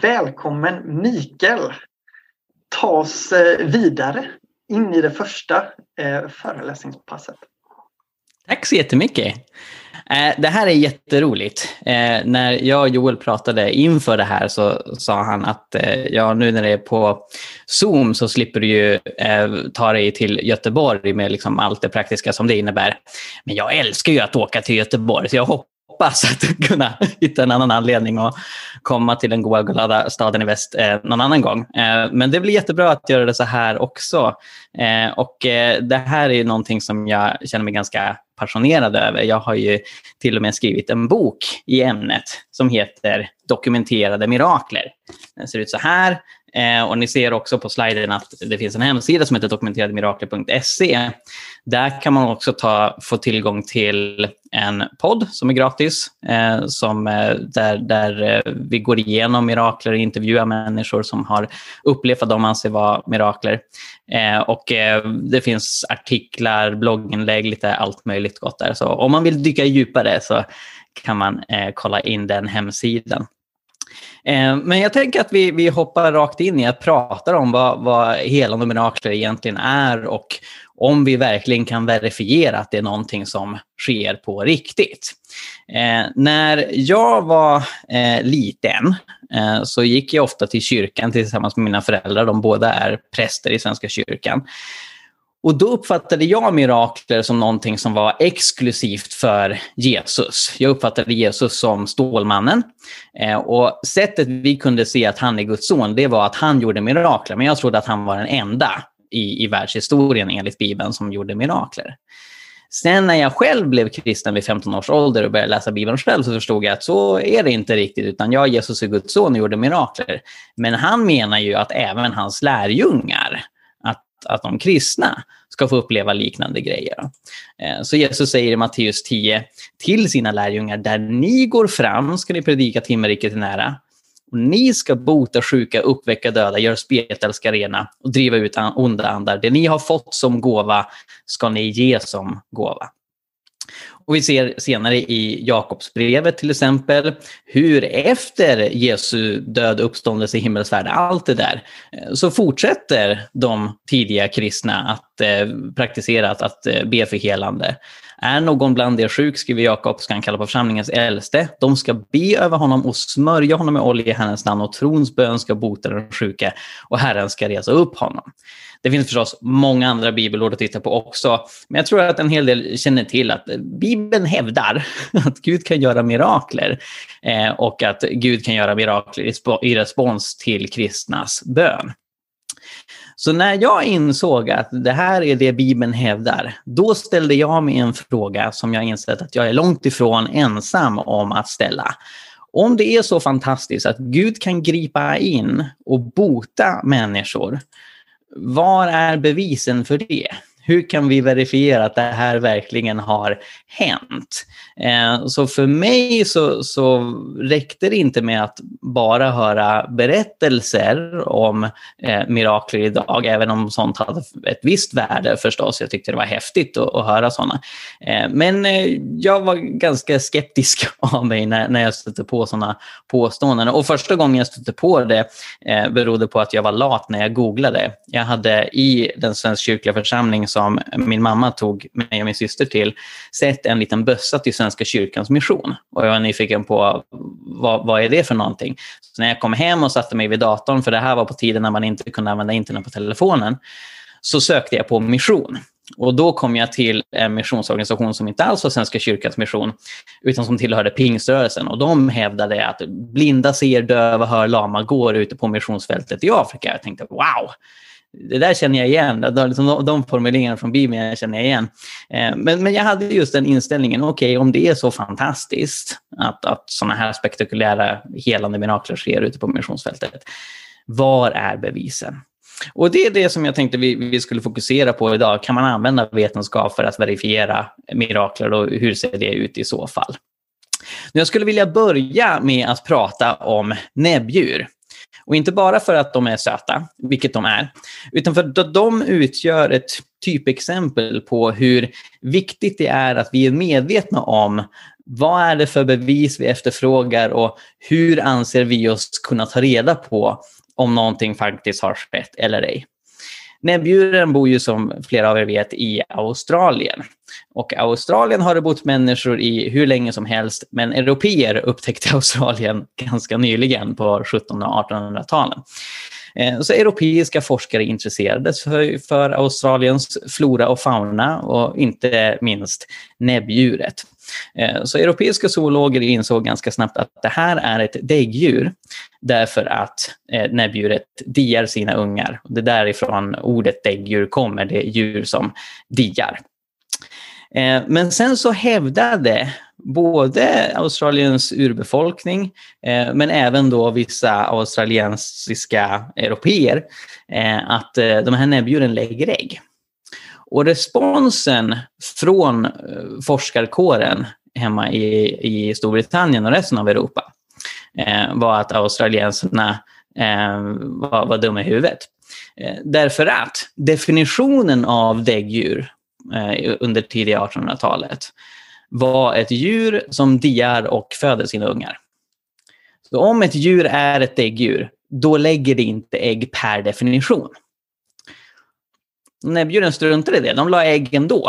Välkommen Mikael! Ta oss eh, vidare in i det första eh, föreläsningspasset. Tack så jättemycket. Eh, det här är jätteroligt. När jag och Joel pratade inför det här så sa han att ja, nu när det är på Zoom så slipper du ju ta dig till Göteborg med liksom allt det praktiska som det innebär. Men jag älskar ju att åka till Göteborg så jag hoppas att kunna hitta en annan anledning och komma till den goa glada staden i väst eh, någon annan gång. Eh, men det blir jättebra att göra det så här också. Eh, och eh, det här är någonting som jag känner mig ganska passionerad över. Jag har ju till och med skrivit en bok i ämnet som heter Dokumenterade mirakler. Den ser ut så här. Eh, och ni ser också på sliden att det finns en hemsida som heter dokumenterademirakler.se. Där kan man också ta, få tillgång till en podd som är gratis, eh, som, eh, där, där eh, vi går igenom mirakler och intervjuar människor som har upplevt vad de anser vara mirakler. Eh, och eh, det finns artiklar, blogginlägg, lite allt möjligt gott där. Så om man vill dyka djupare så kan man eh, kolla in den hemsidan. Eh, men jag tänker att vi, vi hoppar rakt in i att prata om vad, vad helande mirakler egentligen är och om vi verkligen kan verifiera att det är någonting som sker på riktigt. Eh, när jag var eh, liten eh, så gick jag ofta till kyrkan tillsammans med mina föräldrar. De båda är präster i Svenska kyrkan. Och då uppfattade jag mirakler som någonting som var exklusivt för Jesus. Jag uppfattade Jesus som Stålmannen. Eh, och sättet vi kunde se att han är Guds son, det var att han gjorde mirakler. Men jag trodde att han var den enda i, i världshistorien enligt Bibeln som gjorde mirakler. Sen när jag själv blev kristen vid 15 års ålder och började läsa Bibeln själv så förstod jag att så är det inte riktigt, utan jag, Jesus är Guds son och gjorde mirakler. Men han menar ju att även hans lärjungar att de kristna ska få uppleva liknande grejer. Eh, så Jesus säger i Matteus 10 till sina lärjungar, där ni går fram ska ni predika att himmelriket är nära. Och ni ska bota sjuka, uppväcka döda, göra spetälska rena och driva ut onda andar. Det ni har fått som gåva ska ni ge som gåva. Och vi ser senare i Jakobsbrevet till exempel hur efter Jesu död, uppståndelse, himmelsfärd, allt det där, eh, så fortsätter de tidiga kristna att eh, praktisera att, att eh, be för helande. Är någon bland er sjuk, skriver Jakob, ska han kalla på församlingens äldste. De ska be över honom och smörja honom med olja i Herrens namn och trons bön ska bota den sjuke och Herren ska resa upp honom. Det finns förstås många andra bibelord att titta på också, men jag tror att en hel del känner till att Bibeln hävdar att Gud kan göra mirakler eh, och att Gud kan göra mirakler i respons till kristnas bön. Så när jag insåg att det här är det Bibeln hävdar, då ställde jag mig en fråga som jag insett att jag är långt ifrån ensam om att ställa. Om det är så fantastiskt att Gud kan gripa in och bota människor, var är bevisen för det? Hur kan vi verifiera att det här verkligen har hänt? Eh, så för mig så, så räckte det inte med att bara höra berättelser om eh, mirakler idag, även om sånt hade ett visst värde förstås. Jag tyckte det var häftigt att, att höra sådana. Eh, men eh, jag var ganska skeptisk av mig när, när jag stötte på sådana påståenden. Och första gången jag stötte på det eh, berodde på att jag var lat när jag googlade. Jag hade i den Svenska kyrkliga församlingen som min mamma tog mig och min syster till sett en liten bössa till Svenska kyrkans mission. Och jag var nyfiken på vad, vad är det för någonting. Så när jag kom hem och satte mig vid datorn, för det här var på tiden när man inte kunde använda internet på telefonen, så sökte jag på mission. Och då kom jag till en missionsorganisation som inte alls var Svenska kyrkans mission, utan som tillhörde pingströrelsen. Och de hävdade att blinda ser, döva hör, lama går ute på missionsfältet i Afrika. Jag tänkte wow, det där känner jag igen. Liksom, de, de formuleringarna från Bibeln känner jag igen. Eh, men, men jag hade just den inställningen, okej, okay, om det är så fantastiskt att, att sådana här spektakulära helande mirakler sker ute på missionsfältet, var är bevisen? Och det är det som jag tänkte vi, vi skulle fokusera på idag. Kan man använda vetenskap för att verifiera mirakler och hur ser det ut i så fall? Jag skulle vilja börja med att prata om näbbdjur. Och inte bara för att de är söta, vilket de är, utan för att de utgör ett typexempel på hur viktigt det är att vi är medvetna om Vad är det för bevis vi efterfrågar och hur anser vi oss kunna ta reda på om någonting faktiskt har skett eller ej? Näbbdjuren bor ju som flera av er vet i Australien. Och Australien har det bott människor i hur länge som helst, men europeer upptäckte Australien ganska nyligen på 1700 och 1800-talen. Eh, så europeiska forskare intresserades för, för Australiens flora och fauna och inte minst näbbdjuret. Eh, så europeiska zoologer insåg ganska snabbt att det här är ett däggdjur därför att eh, näbbdjuret diar sina ungar. Det är därifrån ordet däggdjur kommer, det är djur som diar. Eh, men sen så hävdade både Australiens urbefolkning men även då vissa australiensiska europeer att de här näbbdjuren lägger ägg. Och responsen från eh, forskarkåren hemma i, i Storbritannien och resten av Europa eh, var att australiensarna eh, var, var dumma i huvudet. Eh, därför att definitionen av däggdjur eh, under tidiga 1800-talet var ett djur som diar och föder sina ungar. Så om ett djur är ett däggdjur, då lägger det inte ägg per definition. Näbbdjuren struntade i det, de la ägg ändå.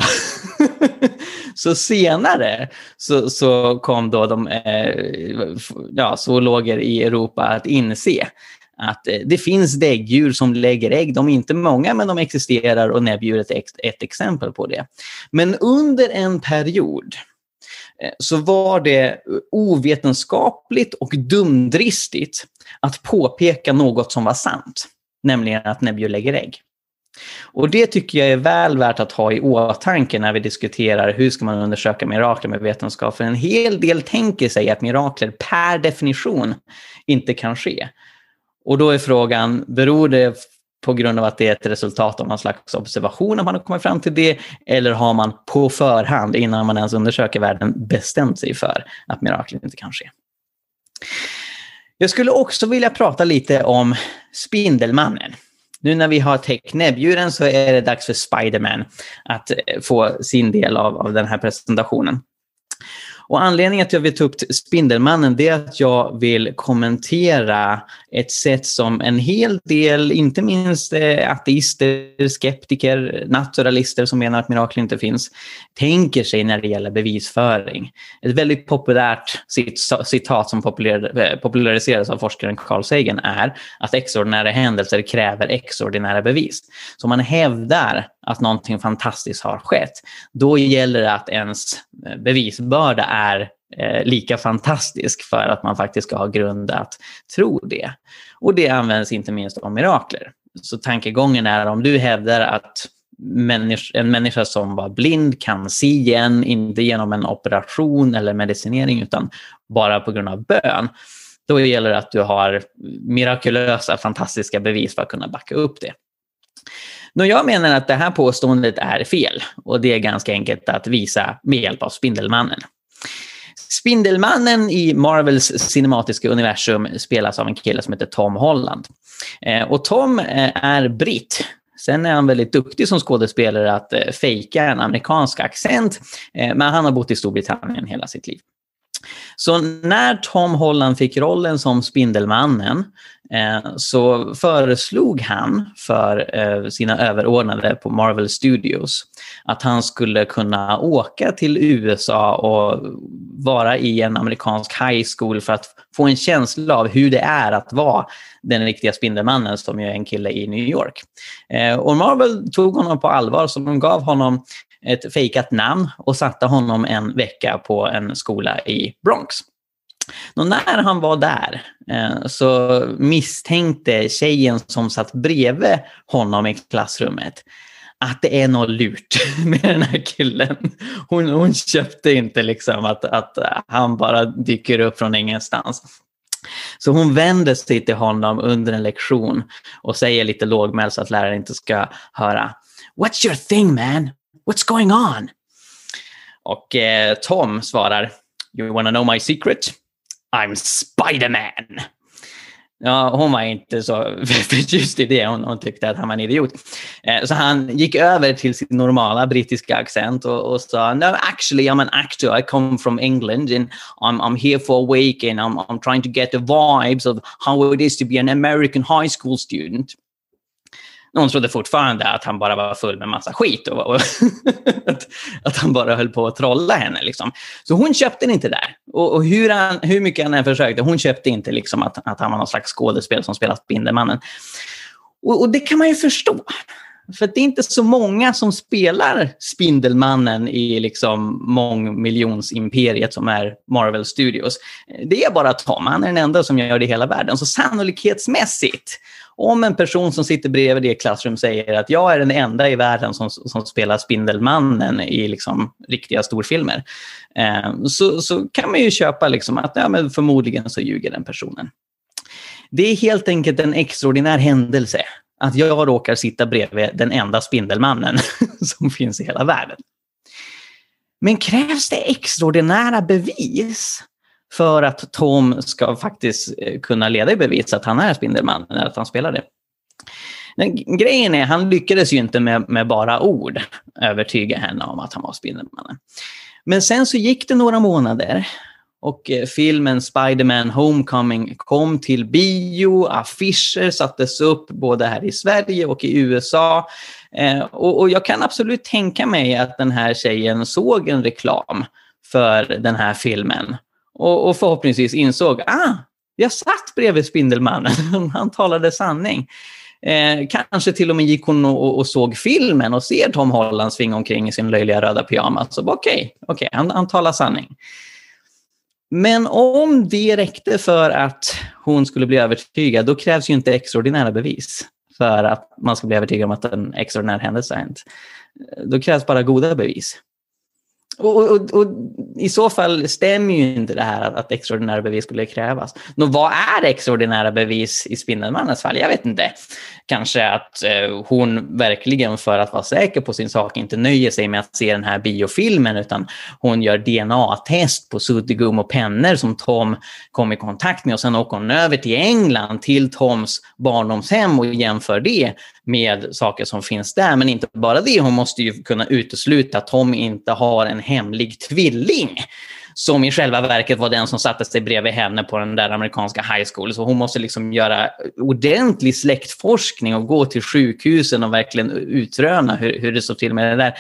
så senare så, så kom då de eh, ja, zoologer i Europa att inse att eh, det finns däggdjur som lägger ägg. De är inte många, men de existerar och näbbdjuret är ett, ett exempel på det. Men under en period eh, så var det ovetenskapligt och dumdristigt att påpeka något som var sant, nämligen att näbbdjur lägger ägg. Och det tycker jag är väl värt att ha i åtanke när vi diskuterar hur ska man undersöka mirakler med vetenskap. För en hel del tänker sig att mirakler per definition inte kan ske. Och då är frågan, beror det på grund av att det är ett resultat av någon slags observation att man har kommit fram till det, eller har man på förhand, innan man ens undersöker världen, bestämt sig för att mirakler inte kan ske? Jag skulle också vilja prata lite om Spindelmannen. Nu när vi har täckt näbbdjuren så är det dags för Spiderman att få sin del av, av den här presentationen. Och anledningen till att jag vill ta upp Spindelmannen det är att jag vill kommentera ett sätt som en hel del, inte minst eh, ateister, skeptiker, naturalister som menar att mirakel inte finns, tänker sig när det gäller bevisföring. Ett väldigt populärt citat som eh, populariserades av forskaren Carl Sagan är att extraordinära händelser kräver extraordinära bevis. Så man hävdar att någonting fantastiskt har skett, då gäller det att ens eh, bevisbörda är eh, lika fantastisk för att man faktiskt ska ha grund att tro det. Och det används inte minst om mirakler. Så tankegången är om du hävdar att en människa som var blind kan se igen, inte genom en operation eller medicinering utan bara på grund av bön. Då gäller det att du har mirakulösa, fantastiska bevis för att kunna backa upp det. Nå, jag menar att det här påståendet är fel och det är ganska enkelt att visa med hjälp av Spindelmannen. Spindelmannen i Marvels cinematiska universum spelas av en kille som heter Tom Holland. Eh, och Tom eh, är britt. Sen är han väldigt duktig som skådespelare att eh, fejka en amerikansk accent, men han har bott i Storbritannien hela sitt liv. Så när Tom Holland fick rollen som Spindelmannen eh, så föreslog han för eh, sina överordnade på Marvel Studios att han skulle kunna åka till USA och vara i en amerikansk high school för att få en känsla av hur det är att vara den riktiga Spindelmannen som är en kille i New York. Eh, och Marvel tog honom på allvar så de gav honom ett fejkat namn och satte honom en vecka på en skola i Bronx. Och när han var där eh, så misstänkte tjejen som satt bredvid honom i klassrummet att det är något lurt med den här killen. Hon, hon köpte inte liksom att, att han bara dyker upp från ingenstans. Så hon vänder sig till honom under en lektion och säger lite lågmält så att läraren inte ska höra. What's your thing man? What's going on? Och eh, Tom svarar, You wanna know my secret? I'm Spiderman. Ja, hon var inte så förtjust i det. Hon, hon, tyckte att han var en idiot. Eh, så han gick över till sin normala brittiska accent och, och sa No, actually I'm an actor. I come from England and I'm, I'm here for a week and I'm, I'm trying to get the vibes of how it is to be an American high school student. Hon trodde fortfarande att han bara var full med massa skit och, och att, att, han bara höll på att trolla henne. Liksom. Så hon köpte inte där. Och, och hur, han, hur mycket han än försökte, hon köpte inte liksom att, att han var någon slags skådespelare som spelat Spindelmannen. Och, och det kan man ju förstå. För det är inte så många som spelar Spindelmannen i liksom mångmiljonsimperiet som är Marvel Studios. Det är bara Tom, han är den enda som gör det i hela världen. Så sannolikhetsmässigt om en person som sitter bredvid det i klassrum säger att jag är den enda i världen som, som spelar Spindelmannen i liksom riktiga storfilmer, eh, så, så kan man ju köpa liksom att ja, men förmodligen så ljuger den personen. Det är helt enkelt en extraordinär händelse att jag råkar sitta bredvid den enda Spindelmannen som finns i hela världen. Men krävs det extraordinära bevis för att Tom ska faktiskt eh, kunna leda i bevis att han är Spindelmannen, eller att han spelar det. Men grejen är, han lyckades ju inte med, med bara ord övertyga henne om att han var Spindelmannen. Men sen så gick det några månader och eh, filmen Spiderman Homecoming kom till bio, affischer sattes upp både här i Sverige och i USA. Eh, och, och, jag kan absolut tänka mig att den här tjejen såg en reklam för den här filmen och, och förhoppningsvis insåg ah, jag satt bredvid Spindelmannen, han talade sanning. Eh, kanske till och med gick hon och, och, såg filmen och ser Tom Holland svinga omkring i sin löjliga röda pyjamas. Okej, okay, okay, han, han talar sanning. Men om det räckte för att hon skulle bli övertygad, då krävs ju inte extraordinära bevis för att man ska bli övertygad om att en extraordinär händelse har hänt. Då krävs bara goda bevis. Och, och, och, I så fall stämmer ju inte det här att, att extraordinära bevis skulle krävas. Nå, vad är extraordinära bevis i Spindelmannens fall? Jag vet inte. Kanske att eh, hon verkligen för att vara säker på sin sak inte nöjer sig med att se den här biofilmen utan hon gör DNA-test på suddgum och pennor som Tom kom i kontakt med och sen åker hon över till England till Toms barndomshem och jämför det med saker som finns där. Men inte bara det, hon måste ju kunna utesluta att Tom inte har en hemlig tvilling som i själva verket var den som satte sig bredvid henne på den där amerikanska high school. Så hon måste liksom göra ordentlig släktforskning och gå till sjukhusen och verkligen utröna hur, hur det står till med det där.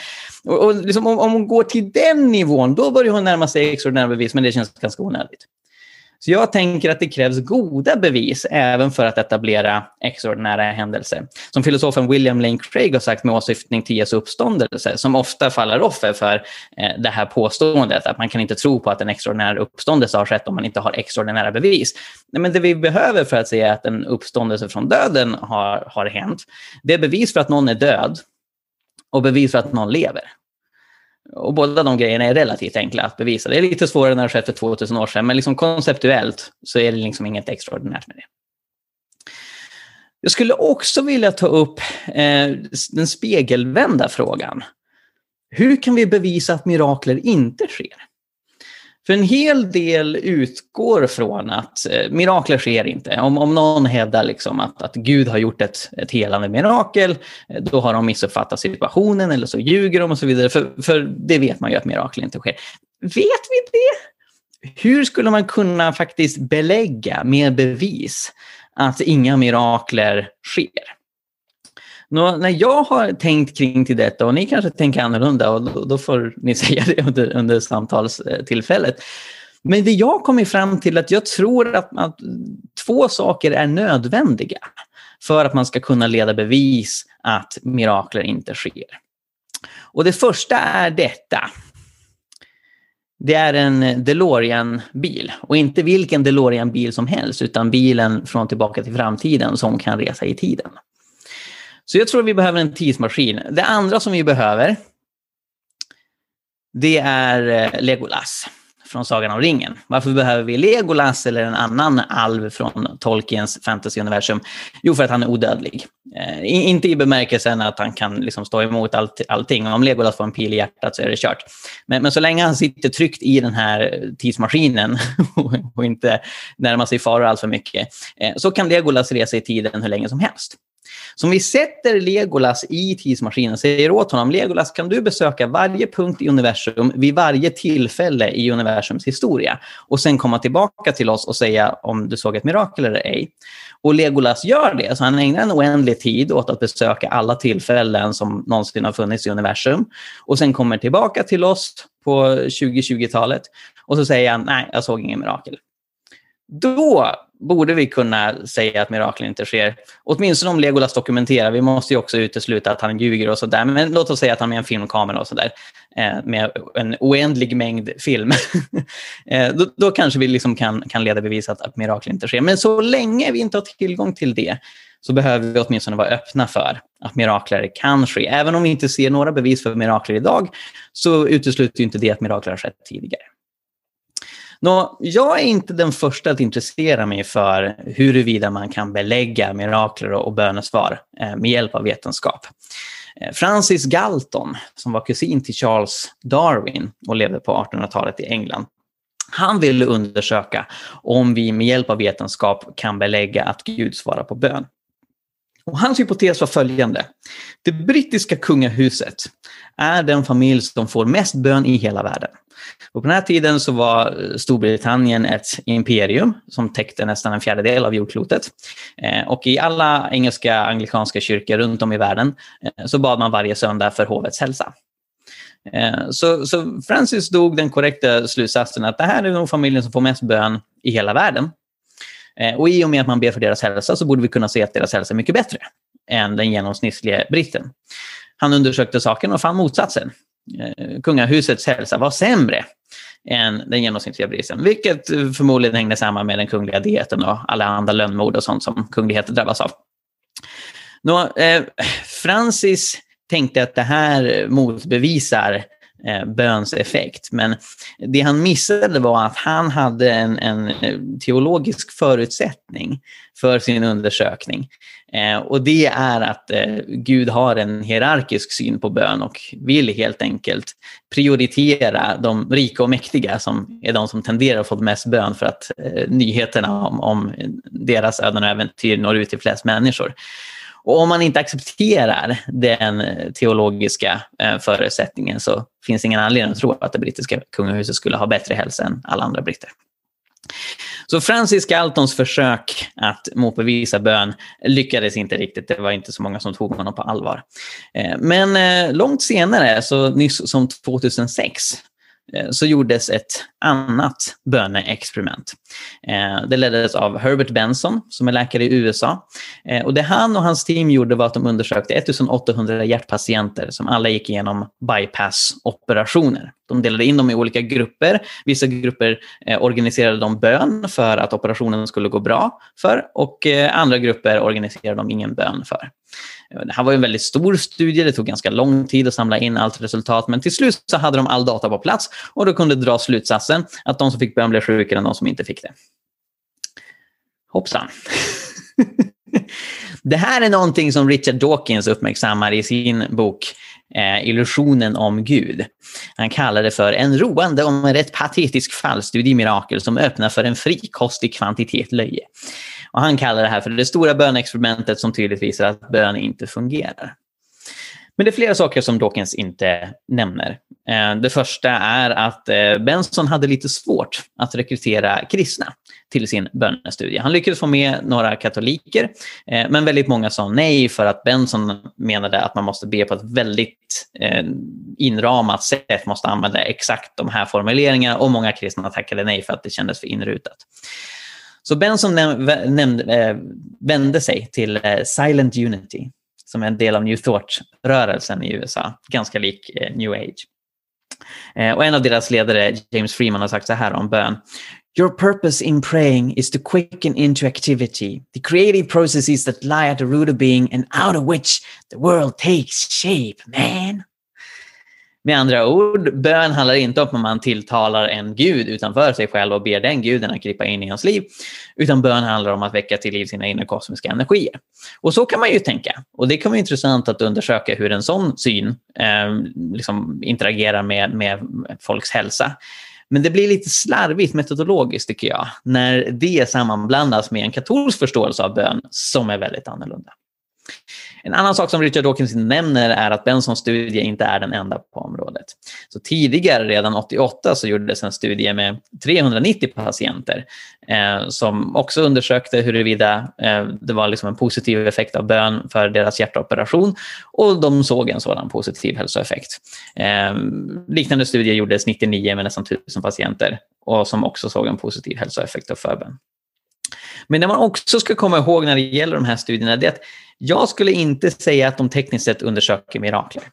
Och, och liksom om, om hon går till den nivån, då börjar hon närma sig extraordinära bevis, men det känns ganska onödigt. Så jag tänker att det krävs goda bevis även för att etablera extraordinära händelser. Som filosofen William Lane Craig har sagt med åsyftning till Jesu uppståndelse, som ofta faller offer för eh, det här påståendet att man kan inte tro på att en extraordinär uppståndelse har skett om man inte har extraordinära bevis. Men det vi behöver för att säga att en uppståndelse från döden har, har hänt, det är bevis för att någon är död och bevis för att någon lever. Och båda de grejerna är relativt enkla att bevisa. Det är lite svårare när det skett för 2000 år sedan, men liksom konceptuellt så är det liksom inget extraordinärt med det. Jag skulle också vilja ta upp eh, den spegelvända frågan. Hur kan vi bevisa att mirakler inte sker? För en hel del utgår från att eh, mirakler sker inte. Om, om någon hävdar liksom att, att Gud har gjort ett, ett helande mirakel, eh, då har de missuppfattat situationen eller så ljuger de och så vidare. För, för det vet man ju att mirakel inte sker. Vet vi det? Hur skulle man kunna faktiskt belägga med bevis att inga mirakler sker? Nå, när jag har tänkt kring till detta, och ni kanske tänker annorlunda, och då, då får ni säga det under, under samtalstillfället. Men det jag kommer fram till att jag tror att, att två saker är nödvändiga för att man ska kunna leda bevis att mirakler inte sker. Och det första är detta. Det är en DeLorean-bil. Och inte vilken DeLorean-bil som helst, utan bilen från Tillbaka till framtiden som kan resa i tiden. Så jag tror vi behöver en tidsmaskin. Det andra som vi behöver, det är eh, Legolas från Sagan om ringen. Varför behöver vi Legolas eller en annan alv från Tolkiens fantasyuniversum? Jo, för att han är odödlig. Eh, inte i bemärkelsen att han kan liksom stå emot allt, allting. Om Legolas får en pil i hjärtat så är det kört. Men, men så länge han sitter tryggt i den här eh, tidsmaskinen och inte närmar sig faror allt för mycket, eh, så kan Legolas resa i tiden hur länge som helst. Så om vi sätter Legolas i tidsmaskinen och säger åt honom, Legolas kan du besöka varje punkt i universum vid varje tillfälle i universums historia och sen komma tillbaka till oss och säga om du såg ett mirakel eller ej. Och Legolas gör det, så han ägnar en oändlig tid åt att besöka alla tillfällen som någonsin har funnits i universum och sen kommer tillbaka till oss på 2020-talet och så säger han, nej, jag såg ingen mirakel. Då borde vi kunna säga att mirakel inte sker. Åtminstone om Legolas dokumenterar. Vi måste ju också utesluta att han ljuger och sådär. Men låt oss säga att han med en filmkamera och sådär. Eh, med en oändlig mängd film. eh, då, då, kanske vi liksom kan, kan leda bevis att, att mirakel inte sker. Men så länge vi inte har tillgång till det så behöver vi åtminstone vara öppna för att mirakler kan ske. Även om vi inte ser några bevis för mirakler idag så utesluter inte det att mirakler har skett tidigare. Nå, jag är inte den första att intressera mig för huruvida man kan belägga mirakler och bönesvar eh, med hjälp av vetenskap. Eh, Francis Galton, som var kusin till Charles Darwin och levde på 1800-talet i England, han ville undersöka om vi med hjälp av vetenskap kan belägga att Gud svarar på bön. Och hans hypotes var följande. Det brittiska kungahuset är den familj som får mest bön i hela världen. Och på den här tiden så var eh, Storbritannien ett imperium som täckte nästan en fjärdedel av jordklotet. Eh, och i alla engelska anglikanska kyrkor runt om i världen eh, så bad man varje söndag för hovets hälsa. Så, så Francis dog den korrekta slutsatsen att det här är nog familjen som får mest bön i hela världen. Eh, och i och med att man ber för deras hälsa så borde vi kunna se att deras hälsa är mycket bättre än den genomsnittliga britten. Han undersökte saken och fann motsatsen. Eh, kungahusets hälsa var sämre än den genomsnittliga britten, vilket eh, förmodligen hängde samman med den kungliga dieten och alla andra lönnmord och sånt som kungligheter drabbas av. Nå, eh, Francis tänkte att det här motbevisar eh, böns effekt. Men det han missade var att han hade en, en eh, teologisk förutsättning för sin undersökning. Eh, och det är att eh, Gud har en hierarkisk syn på bön och vill helt enkelt prioritera de rika och mäktiga som är de som tenderar att få mest bön för att eh, nyheterna om, om deras öden och äventyr når ut till flest människor. Och om man inte accepterar den eh, teologiska eh, förutsättningen så finns det ingen anledning att tro att det brittiska kungahuset skulle ha bättre hälsa än alla andra britter. Så Francis Galtons försök att motbevisa bön lyckades inte riktigt. Det var inte så många som tog honom på allvar. Eh, men eh, långt senare, så nyss som 2006, Eh, så gjordes ett annat böneexperiment. Eh, det leddes av Herbert Benson som är läkare i USA. Eh, och det han och hans team gjorde var att de undersökte 1800 hjärtpatienter som alla gick igenom bypassoperationer. De delade in dem i olika grupper. Vissa grupper organiserade de bön för att operationen skulle gå bra för och andra grupper organiserade de ingen bön för. Det här var en väldigt stor studie, det tog ganska lång tid att samla in allt resultat, men till slut så hade de all data på plats och då kunde dra slutsatsen att de som fick bön blev sjukare än de som inte fick det. Hoppsan. det här är någonting som Richard Dawkins uppmärksammar i sin bok eh, Illusionen om Gud. Han kallar det för en roande och en rätt patetisk fallstudie i mirakel som öppnar för en frikostig kvantitet löje. Och han kallar det här för det stora bönexperimentet som tydligt visar att bön inte fungerar. Men det är flera saker som Dawkins inte nämner. Eh, det första är att eh, Benson hade lite svårt att rekrytera kristna till sin bönestudie. Han lyckades få med några katoliker, eh, men väldigt många sa nej för att Benson menade att man måste be på ett väldigt inramat sätt, måste använda exakt de här formuleringarna och många kristna tackade nej för att det kändes för inrutat. Så Benson nämnde, eh, vände sig till eh, Silent Unity som är en del av New Thought-rörelsen i USA, ganska lik eh, New Age. Och en av deras ledare, James Freeman, har sagt så här om bön. Your purpose in praying is to quicken into activity the creative processes that lie at the root of being and out of which the world takes shape, man. Med andra ord, bön handlar inte om att man tilltalar en gud utanför sig själv och ber den guden att gripa in i ens liv, utan bön handlar om att väcka till liv sina inre kosmiska energier. Och så kan man ju tänka. Och det kan vara intressant att undersöka hur en sån syn eh, liksom interagerar med, med folks hälsa. Men det blir lite slarvigt metodologiskt tycker jag, när det sammanblandas med en katolsk förståelse av bön som är väldigt annorlunda. En annan sak som Richard Dawkins nämner är att Bensons studie inte är den enda på området. Så tidigare, redan 88, så gjordes en studie med 390 patienter eh, som också undersökte huruvida eh, det var liksom en positiv effekt av bön för deras hjärtoperation och de såg en sådan positiv hälsoeffekt. Eh, liknande studier gjordes 99 med nästan 1000 patienter och som också såg en positiv hälsoeffekt av förbön. Men det man också ska komma ihåg när det gäller de här studierna är att jag skulle inte säga att de tekniskt sett undersöker mirakler.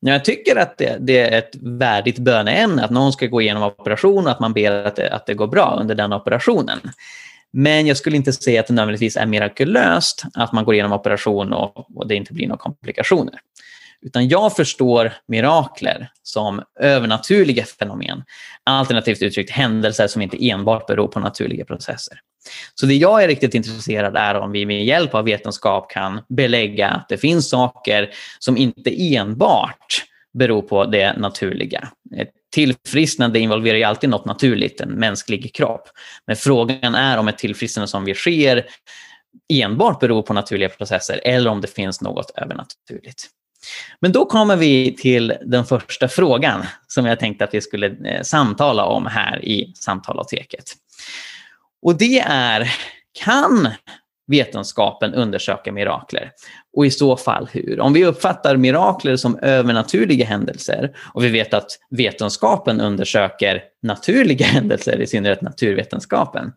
Jag tycker att det, det, är ett värdigt böneämne att någon ska gå igenom operation och att man ber att det, att det går bra under den operationen. Men jag skulle inte säga att det nödvändigtvis är mirakulöst att man går igenom operation och, och det inte blir några komplikationer. Utan jag förstår mirakler som övernaturliga fenomen. Alternativt uttryckt händelser som inte enbart beror på naturliga processer. Så det jag är riktigt intresserad är om vi med hjälp av vetenskap kan belägga att det finns saker som inte enbart beror på det naturliga. Ett tillfrisknande involverar ju alltid något naturligt, en mänsklig kropp. Men frågan är om ett tillfrisknande som vi sker enbart beror på naturliga processer eller om det finns något övernaturligt. Men då kommer vi till den första frågan som jag tänkte att vi skulle eh, samtala om här i Samtalateket. Och det är, kan vetenskapen undersöka mirakler? Och i så fall hur? Om vi uppfattar mirakler som övernaturliga händelser och vi vet att vetenskapen undersöker naturliga händelser, i synnerhet naturvetenskapen.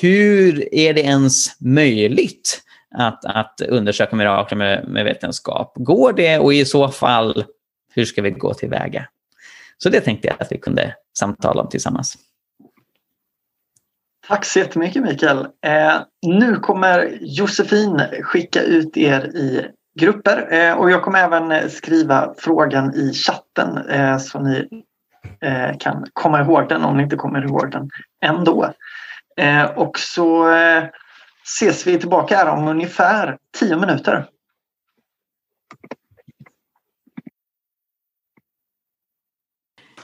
Hur är det ens möjligt att, att undersöka mirakler med, med vetenskap? Går det och i så fall, hur ska vi gå tillväga? Så det tänkte jag att vi kunde samtala om tillsammans. Tack så jättemycket Mikael. Eh, nu kommer Josefin skicka ut er i grupper eh, och jag kommer även eh, skriva frågan i chatten eh, så ni eh, kan komma ihåg den om ni inte kommer ihåg den ändå. Eh, och så eh, ses vi tillbaka här om ungefär tio minuter.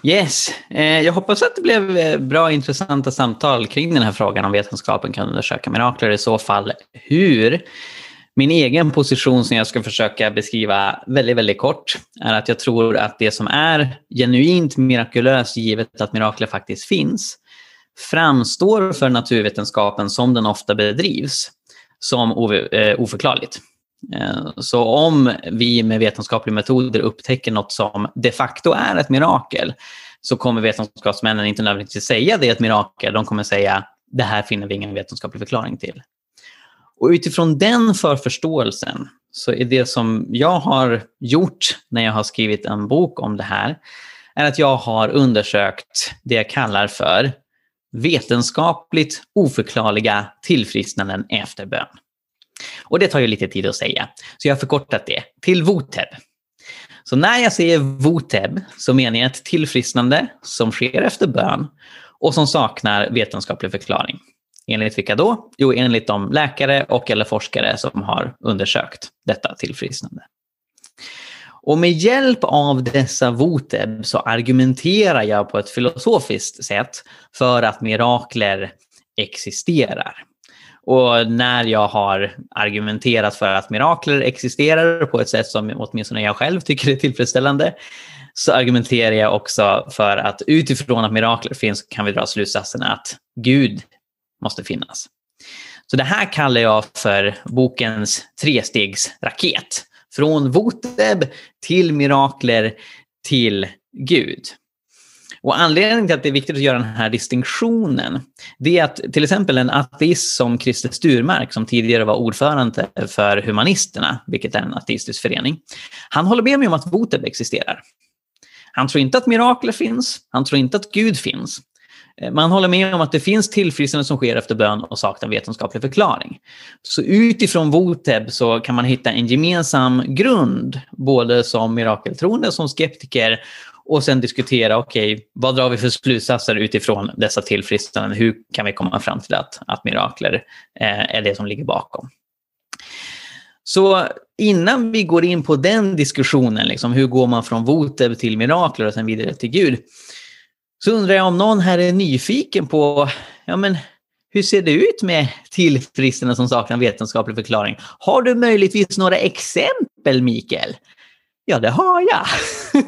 Yes, eh, jag hoppas att det blev eh, bra intressanta samtal kring den här frågan om vetenskapen kan undersöka mirakler. I så fall hur? Min egen position som jag ska försöka beskriva väldigt, väldigt kort är att jag tror att det som är genuint mirakulöst, givet att mirakler faktiskt finns, framstår för naturvetenskapen som den ofta bedrivs som eh, oförklarligt. Eh, så om vi med vetenskapliga metoder upptäcker något som de facto är ett mirakel så kommer vetenskapsmännen inte nödvändigtvis säga det är ett mirakel. De kommer säga det här finner vi ingen vetenskaplig förklaring till. Och utifrån den förförståelsen så är det som jag har gjort när jag har skrivit en bok om det här är att jag har undersökt det jag kallar för vetenskapligt oförklarliga tillfrisknanden efter bön. Och det tar ju lite tid att säga, så jag har förkortat det till VOTEB. Så när jag säger VOTEB så menar jag ett tillfrisknande som sker efter bön och som saknar vetenskaplig förklaring. Enligt vilka då? Jo, enligt de läkare och eller forskare som har undersökt detta tillfrisknande. Och med hjälp av dessa voteb så argumenterar jag på ett filosofiskt sätt för att mirakler existerar. Och när jag har argumenterat för att mirakler existerar på ett sätt som åtminstone jag själv tycker är tillfredsställande, så argumenterar jag också för att utifrån att mirakler finns kan vi dra slutsatsen att Gud måste finnas. Så det här kallar jag för bokens trestegsraket. Från voteb till mirakler till Gud. Och anledningen till att det är viktigt att göra den här distinktionen, det är att till exempel en ateist som Christer Sturmark, som tidigare var ordförande för Humanisterna, vilket är en ateistisk förening, han håller med mig om att voteb existerar. Han tror inte att mirakler finns, han tror inte att Gud finns, eh, man håller med om att det finns tillfrisknande som sker efter bön och saknar vetenskaplig förklaring. Så utifrån Voteb så kan man hitta en gemensam grund, både som mirakeltroende som skeptiker, och sen diskutera, okej, okay, vad drar vi för slutsatser utifrån dessa tillfrisknanden? Hur kan vi komma fram till att, att mirakler eh, är det som ligger bakom? Så innan vi går in på den diskussionen, liksom, hur går man från Voteb till mirakler och sen vidare till Gud, så undrar jag om någon här är nyfiken på, ja men hur ser det ut med tillfrisknande som saknar vetenskaplig förklaring? Har du möjligtvis några exempel, Mikael? Ja, det har jag.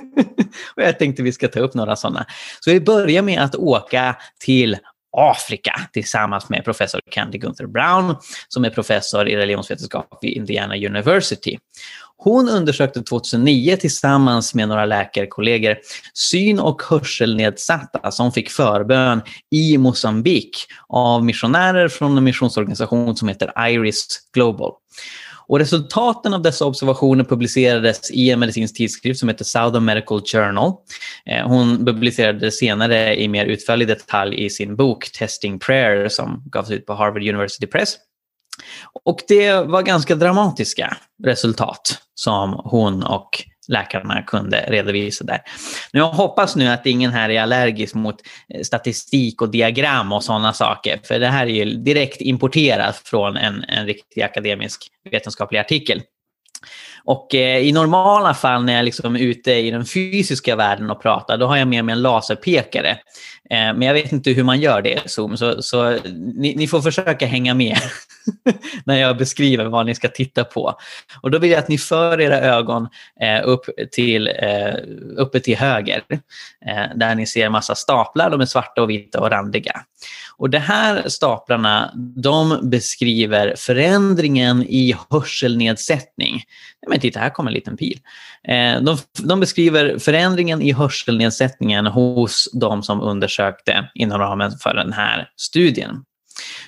och jag tänkte vi ska ta upp några sådana. Så vi börjar med att åka till Afrika tillsammans med professor Candy Gunther Brown som är professor i religionsvetenskap vid Indiana University. Hon undersökte 2009 tillsammans med några läkarkollegor syn och hörselnedsatta som fick förbön i Mosambik av missionärer från en missionsorganisation som heter Iris Global. Och resultaten av dessa observationer publicerades i en medicinsk tidskrift som heter Southern Medical Journal. Eh, hon publicerade senare i mer utförlig detalj i sin bok Testing Prayer som gavs ut på Harvard University Press. Och det var ganska dramatiska resultat som hon och läkarna kunde redovisa där. Nu jag hoppas nu att ingen här är allergisk mot eh, statistik och diagram och sådana saker, för det här är ju direkt importerat från en, en riktig akademisk vetenskaplig artikel. Och eh, i normala fall när jag liksom är ute i den fysiska världen och pratar, då har jag med mig en laserpekare. Eh, men jag vet inte hur man gör det i Zoom, så, så ni, ni, får försöka hänga med när jag beskriver vad ni ska titta på. Och då vill jag att ni för era ögon eh, upp till, eh, uppe till höger, eh, där ni ser massa staplar. De är svarta och vita och randiga. Och de här staplarna de beskriver förändringen i hörselnedsättning. Men titta, här kommer en liten pil. Eh, de, de beskriver förändringen i hörselnedsättningen hos de som undersökte inom ramen för den här studien.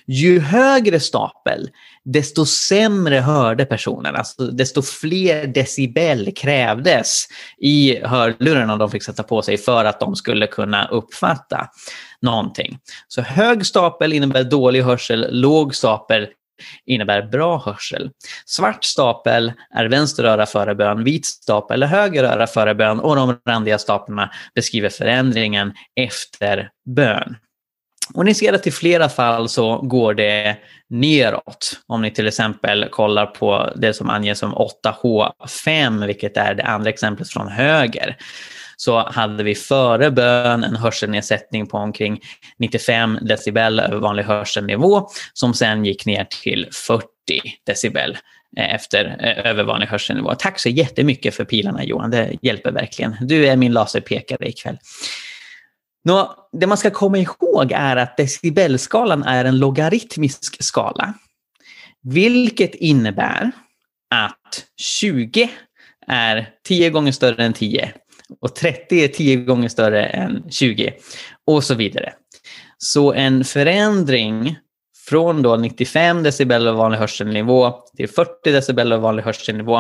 Ju högre stapel, desto sämre hörde personen. Alltså, desto fler decibel krävdes i hörlurarna de fick sätta på sig för att de skulle kunna uppfatta någonting. Så hög stapel innebär dålig hörsel, låg stapel innebär bra hörsel. Svart stapel är vänster öra före bön, vit stapel är höger öra före bön och de randiga staplarna beskriver förändringen efter bön. Och ni ser att i flera fall så går det neråt. Om ni till exempel kollar på det som anges som 8H5, vilket är det andra exemplet från höger, så hade vi före bön en hörselnedsättning på omkring 95 decibel över vanlig hörselnivå som sen gick ner till 40 decibel eh, efter eh, över vanlig hörselnivå. Tack så jättemycket för pilarna Johan, det hjälper verkligen. Du är min laserpekare ikväll. Nå, det man ska komma ihåg är att decibelskalan är en logaritmisk skala. Vilket innebär att 20 är 10 gånger större än 10 och 30 är 10 gånger större än 20 och så vidare. Så en förändring från då 95 decibel av vanlig hörselnivå till 40 decibel av vanlig hörselnivå,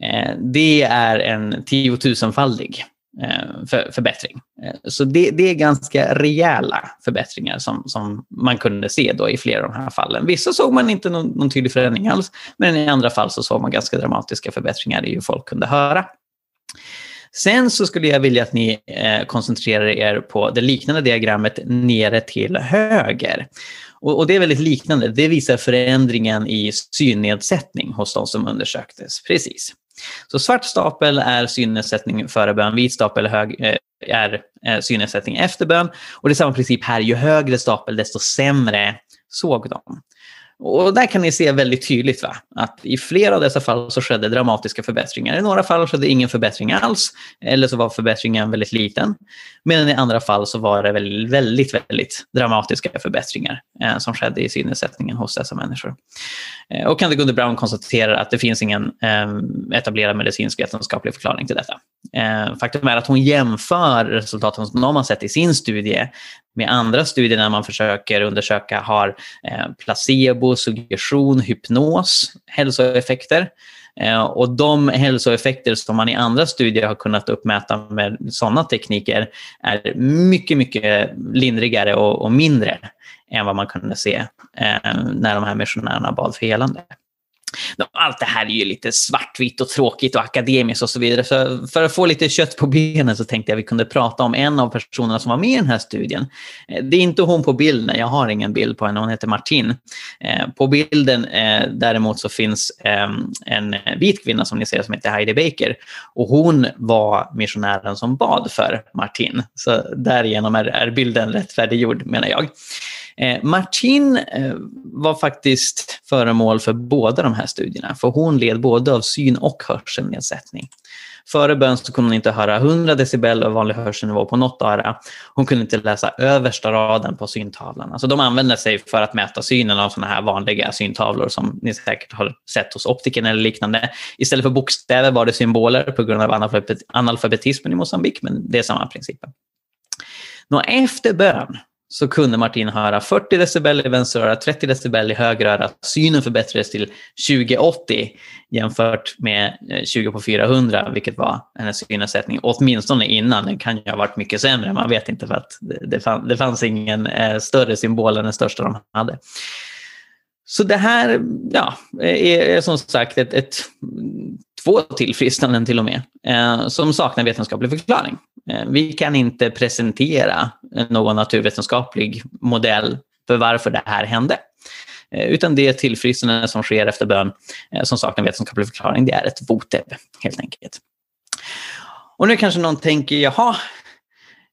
eh, det är en tiotusenfaldig Eh, för, förbättring. Eh, så det, det, är ganska rejäla förbättringar som, som man kunde se då i flera av de här fallen. Vissa såg man inte någon, någon tydlig förändring alls, men i andra fall så såg man ganska dramatiska förbättringar i hur folk kunde höra. Sen så skulle jag vilja att ni eh, koncentrerar er på det liknande diagrammet nere till höger. Och, och, det är väldigt liknande. Det visar förändringen i synnedsättning hos de som undersöktes. Precis. Så svart stapel är synnedsättning före bön, vit stapel hög, eh, är eh, synnedsättning efter bön. Och det är samma princip här, ju högre stapel desto sämre såg de. Och där kan ni se väldigt tydligt va? att i flera av dessa fall så skedde dramatiska förbättringar. I några fall skedde ingen förbättring alls, eller så var förbättringen väldigt liten. Medan i andra fall så var det väldigt, väldigt, väldigt dramatiska förbättringar eh, som skedde i synnedsättningen hos dessa människor. Eh, och Candy Gunde Brown konstaterar att det finns ingen eh, etablerad medicinsk vetenskaplig förklaring till detta. Eh, faktum är att hon jämför resultaten som de har sett i sin studie med andra studier när man försöker undersöka har eh, placebo, suggestion, hypnos hälsoeffekter. Eh, och de hälsoeffekter som man i andra studier har kunnat uppmäta med sådana tekniker är mycket, mycket lindrigare och, och mindre än vad man kunde se eh, när de här missionärerna bad för helande. Allt det här är ju lite svartvitt och tråkigt och akademiskt och så vidare. Så för att få lite kött på benen så tänkte jag att vi kunde prata om en av personerna som var med i den här studien. Eh, det är inte hon på bilden, jag har ingen bild på henne, hon heter Martin. Eh, på bilden eh, däremot så finns ehm, en vit kvinna som ni ser som heter Heidi Baker. Och hon var missionären som bad för Martin. Så därigenom är bilden rättfärdiggjord menar jag. Eh, Martin eh, var faktiskt föremål för båda de här studierna, för hon led både av syn och hörselnedsättning. Före bön så kunde hon inte höra 100 decibel av vanlig hörselnivå på något öra. Hon kunde inte läsa översta raden på syntavlan. Alltså de använde sig för att mäta synen av sådana här vanliga syntavlor som ni säkert har sett hos optiken eller liknande. Istället för bokstäver var det symboler på grund av analfabetismen i Mosambik, men det är samma principer. Nå, efter bön så kunde Martin höra 40 decibel i vänster öra, 30 decibel i höger öra. Synen förbättrades till 2080 jämfört med eh, 20 på 400, vilket var hennes synnedsättning. Åtminstone innan. Den kan ju ha varit mycket sämre, man vet inte för att det, fann, det fanns ingen eh, större symbol än den största de hade. Så det här ja, är, är som sagt ett, ett två tillfrisknanden till och med, eh, som saknar vetenskaplig förklaring. Eh, vi kan inte presentera någon naturvetenskaplig modell för varför det här hände. Eh, utan det tillfrisknande som sker efter bön eh, som saknar vetenskaplig förklaring, det är ett voteb helt enkelt. Och nu kanske någon tänker, jaha,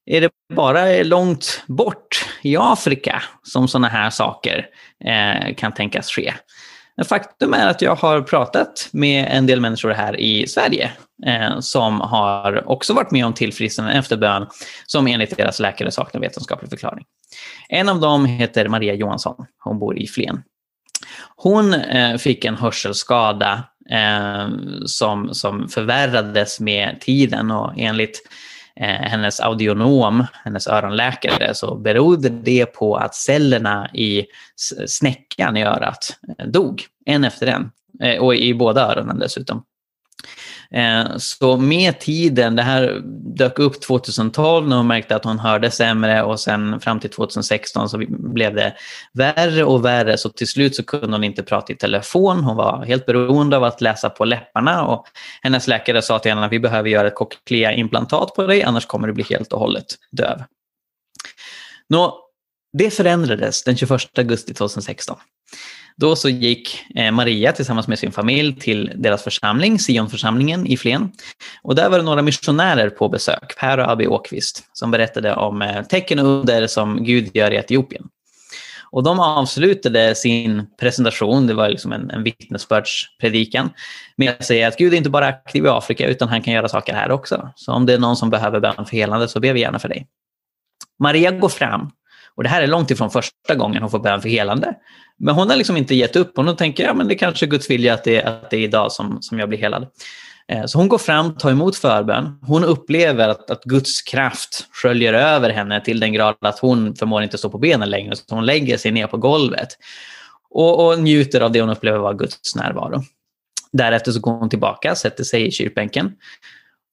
är det bara långt bort i Afrika som sådana här saker kan tänkas ske? Men faktum är att jag har pratat med en del människor här i Sverige eh, som har också varit med om tillfrisknande efter bön som enligt deras läkare saknar vetenskaplig förklaring. En av dem heter Maria Johansson. Hon bor i Flen. Hon eh, fick en hörselskada eh, som, som förvärrades med tiden och enligt Eh, Eh, hennes audionom, hennes öronläkare, så berodde det på att cellerna i snäckan i örat eh, dog, en efter en. Eh, och i båda öronen dessutom. Eh, så med tiden, det här dök upp 2012 när hon märkte att hon hörde sämre och sen fram till 2016 så blev det värre och värre så till slut så kunde hon inte prata i telefon. Hon var helt beroende av att läsa på läpparna och hennes läkare sa till henne att vi behöver göra ett cochlea-implantat på dig annars kommer du bli helt och hållet döv. Nå, det förändrades den 21 augusti 2016. Då så gick eh, Maria tillsammans med sin familj till deras församling, Sionförsamlingen i Flen. Och där var det några missionärer på besök, Per och Abby Åkvist, som berättade om eh, tecken och under som Gud gör i Etiopien. Och de avslutade sin presentation, det var liksom en, en vittnesbördspredikan, med att säga att Gud är inte bara aktiv i Afrika utan han kan göra saker här också. Så om det är någon som behöver bön för helande så ber vi gärna för dig. Maria går fram och det här är långt ifrån första gången hon får bön för helande. Men hon har liksom inte gett upp. Hon tänker ja, men det kanske är Guds vilja att det, att det är idag som, som jag blir helad. Eh, så hon går fram, tar emot förbön. Hon upplever att, att Guds kraft sköljer över henne till den grad att hon förmår inte stå på benen längre. Så hon lägger sig ner på golvet och, och njuter av det hon upplever vara Guds närvaro. Därefter så går hon tillbaka, sätter sig i kyrkbänken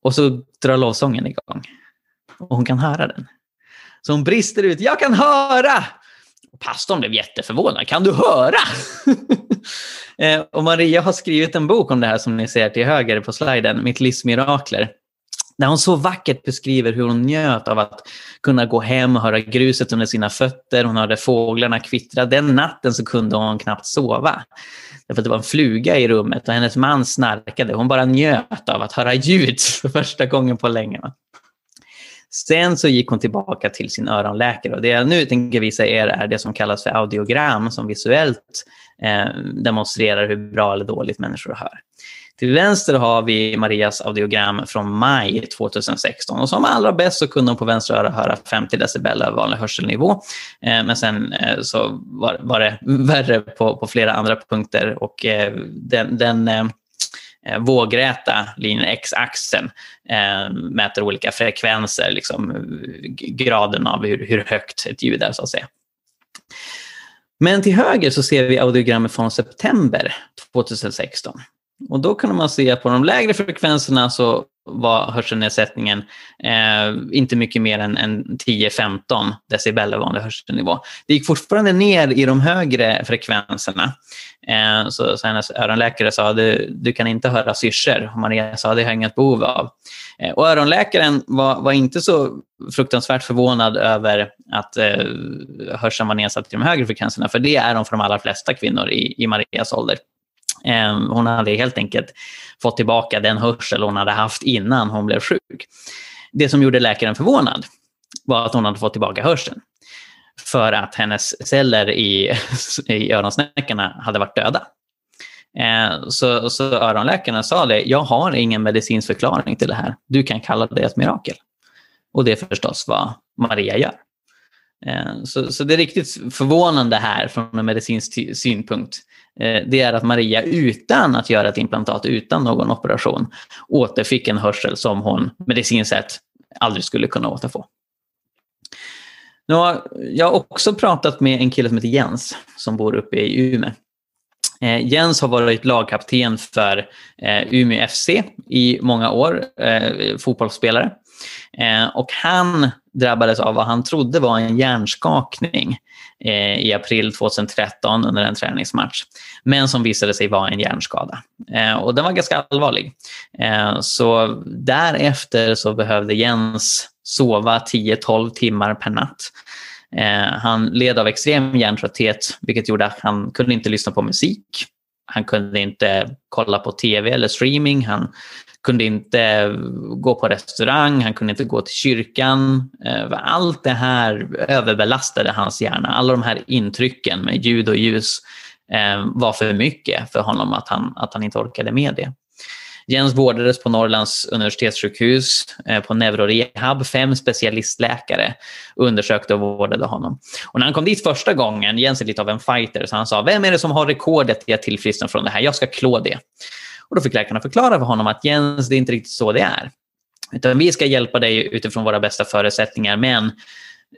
och så drar lovsången igång. Och hon kan höra den. Så hon brister ut. Jag kan höra! Pastorn blev jätteförvånad. Kan du höra? Eh, och Maria har skrivit en bok om det här som ni ser till höger på sliden, Mitt livs mirakler. Där hon så vackert beskriver hur hon njöt av att kunna gå hem och höra gruset under sina fötter. Hon hörde fåglarna kvittra. Den natten så kunde hon knappt sova. Därför att det var en fluga i rummet och hennes man snarkade. Hon bara njöt av att höra ljud för första gången på länge. Sen så gick hon tillbaka till sin öronläkare och det jag nu tänker visa er är det som kallas för audiogram som visuellt eh, demonstrerar hur bra eller dåligt människor hör. Till vänster har vi Marias audiogram från maj 2016 och som allra bäst så kunde hon på vänstra öra höra 50 decibel över vanlig hörselnivå. Eh, men sen eh, så var, var, det värre på, på flera andra punkter och eh, den, den eh, Eh, vågräta linjen, x-axeln, eh, mäter olika frekvenser, liksom, graden av hur, hur högt ett ljud är så att säga. Men till höger så ser vi audiogrammet från september 2016. Och då kunde man se att på de lägre frekvenserna så var hörselnedsättningen eh, inte mycket mer än, än 10-15 decibel av vanlig hörselnivå. Det gick fortfarande ner i de högre frekvenserna. Eh, så, så hennes öronläkare sa du, du kan inte höra syrsor. Maria sa det har jag inget behov av. Eh, och öronläkaren var, var inte så fruktansvärt förvånad över att eh, hörseln var nedsatt i de högre frekvenserna, för det är de för de allra flesta kvinnor i, i Marias ålder. Ehm, hon hade helt enkelt fått tillbaka den hörsel hon hade haft innan hon blev sjuk. Det som gjorde läkaren förvånad var att hon hade fått tillbaka hörseln. För att hennes celler i, i öronsnäckarna hade varit döda. Ehm, så, så öronläkarna sa det, jag har ingen medicinsk förklaring till det här. Du kan kalla det ett mirakel. Och det är förstås vad Maria gör. Ehm, så, så det är riktigt förvånande här från en medicinsk synpunkt Eh, det är att Maria utan att göra ett implantat, utan någon operation, återfick en hörsel som hon medicinskt sett aldrig skulle kunna återfå. Nu har jag också pratat med en kille som heter Jens som bor uppe i Umeå. Eh, Jens har varit lagkapten för eh, Umeå FC i många år, eh, fotbollsspelare. Eh, och han drabbades av vad han trodde var en hjärnskakning Eh, i april 2013 under en träningsmatch. Men som visade sig vara en hjärnskada. Eh, och den var ganska allvarlig. Eh, så därefter så behövde Jens sova 10-12 timmar per natt. Eh, han led av extrem hjärntrötthet vilket gjorde att han kunde inte lyssna på musik. Han kunde inte kolla på tv eller streaming. Han kunde inte gå på restaurang, han kunde inte gå till kyrkan. Eh, allt det här överbelastade hans hjärna. Alla de här intrycken med ljud och ljus eh, var för mycket för honom att han, att han inte orkade med det. Jens vårdades på Norrlands universitetssjukhus eh, på neurorehab. Fem specialistläkare undersökte och vårdade honom. Och när han kom dit första gången, Jens är lite av en fighter, så han sa, vem är det som har rekordet i att tillfriskna från det här? Jag ska klå det. Och då fick läkarna förklara för honom att Jens, det är inte riktigt så det är. Utan vi ska hjälpa dig utifrån våra bästa förutsättningar, men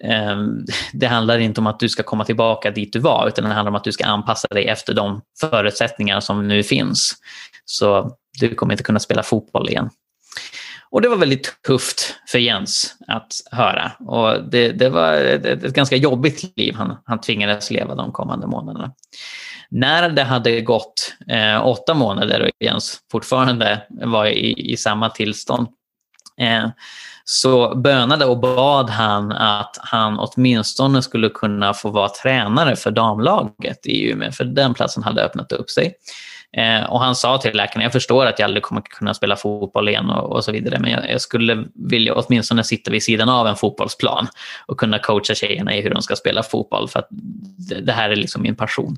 ehm, det handlar inte om att du ska komma tillbaka dit du var, utan det handlar om att du ska anpassa dig efter de förutsättningar som nu finns. Så du kommer inte kunna spela fotboll igen. Och det var väldigt tufft för Jens att höra. Och det, det var ett, ett, ganska jobbigt liv han, han tvingades leva de kommande månaderna. När det hade gått eh, åtta månader och Jens fortfarande var i, i samma tillstånd eh, så bönade och bad han att han åtminstone skulle kunna få vara tränare för damlaget i Umeå, för den platsen hade öppnat upp sig. Eh, och han sa till läkaren, jag förstår att jag aldrig kommer kunna spela fotboll igen och, och så vidare, men jag, jag, skulle vilja åtminstone sitta vid sidan av en fotbollsplan och kunna coacha tjejerna i hur de ska spela fotboll, för att det, det här är liksom min passion.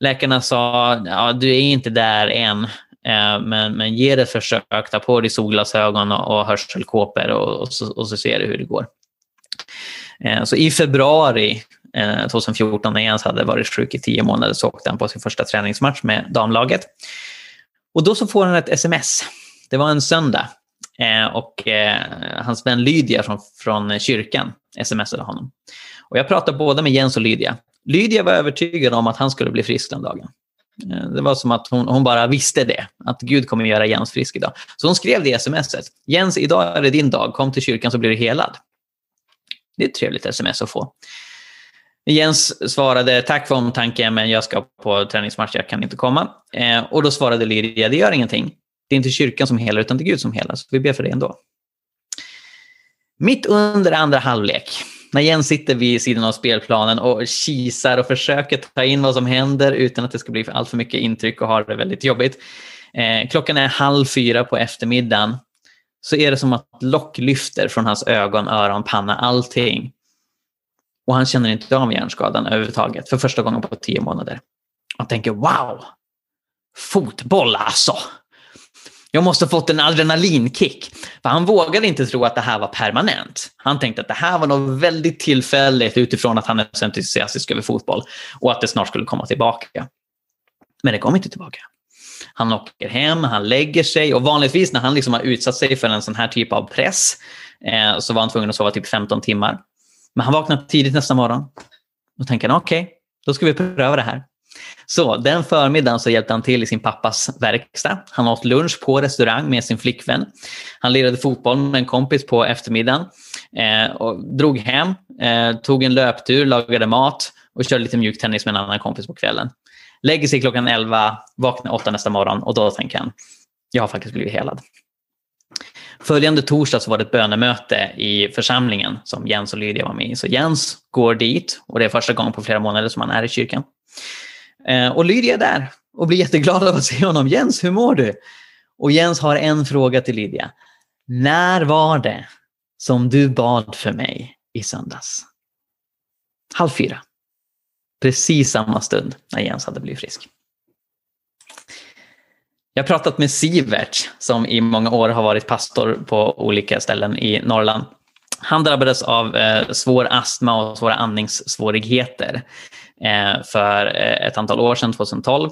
Läkarna sa, ja, du är inte där än, eh, men, men ge det ett försök. Ta på dig solglasögon och, och hörselkåpor och, och, så, och så ser du hur det går. Eh, så i februari Eh, 2014 när Jens hade varit sjuk i tio månader så åkte han på sin första träningsmatch med damlaget. Och då så får han ett sms. Det var en söndag eh, och eh, hans vän Lydia från, från kyrkan smsade honom. Och jag pratade både med Jens och Lydia Lydia var övertygad om att han skulle bli frisk den dagen. Eh, det var som att hon, hon, bara visste det, att Gud kommer göra Jens frisk idag. Så hon skrev det i smset. Jens, idag är det din dag. Kom till kyrkan så blir du helad. Det är ett trevligt sms att få. Jens svarade tack för omtanken men jag ska på träningsmatch, jag kan inte komma. Eh, och då svarade Lydia, det gör ingenting. Det är inte kyrkan som helar utan det är Gud som helar, så vi ber för det ändå. Mitt under andra halvlek när Jens sitter vid sidan av spelplanen och kisar och försöker ta in vad som händer utan att det ska bli allt för mycket intryck och har det väldigt jobbigt. Eh, klockan är halv fyra på eftermiddagen. Så är det som att lock lyfter från hans ögon, öron, panna, allting. Och han känner inte av hjärnskadan överhuvudtaget för första gången på tio månader. Han tänker wow, fotboll alltså. Jag måste ha fått en adrenalinkick. För han vågade inte tro att det här var permanent. Han tänkte att det här var något väldigt tillfälligt utifrån att han är så entusiastisk över fotboll och att det snart skulle komma tillbaka. Men det kom inte tillbaka. Han åker hem, han lägger sig och vanligtvis när han liksom har utsatt sig för en sån här typ av press eh, så var han tvungen att sova typ 15 timmar. Men han vaknar tidigt nästa morgon och tänker okej, okay, då ska vi pröva det här. Så den förmiddagen så hjälpte han till i sin pappas verkstad. Han åt lunch på restaurang med sin flickvän. Han lirade fotboll med en kompis på eftermiddagen. Eh, och drog hem, eh, tog en löptur, lagade mat och körde lite mjuktennis med en annan kompis på kvällen. Lägger sig klockan 11, vaknar 8 nästa morgon och då tänker han, jag har faktiskt blivit helad. Följande torsdag så var det ett bönemöte i församlingen som Jens och Lydia var med i. Så Jens går dit och det är första gången på flera månader som han är i kyrkan. Eh, och Lydia är där och blir jätteglad av att se honom. Jens, hur mår du? Och Jens har en fråga till Lydia. När var det som du bad för mig i söndags? Halv fyra. Precis samma stund när Jens hade blivit frisk. Jag har pratat med Sivert som i många år har varit pastor på olika ställen i Norrland. Han drabbades av eh, svår astma och svåra andningssvårigheter eh, för eh, ett antal år sedan, 2012.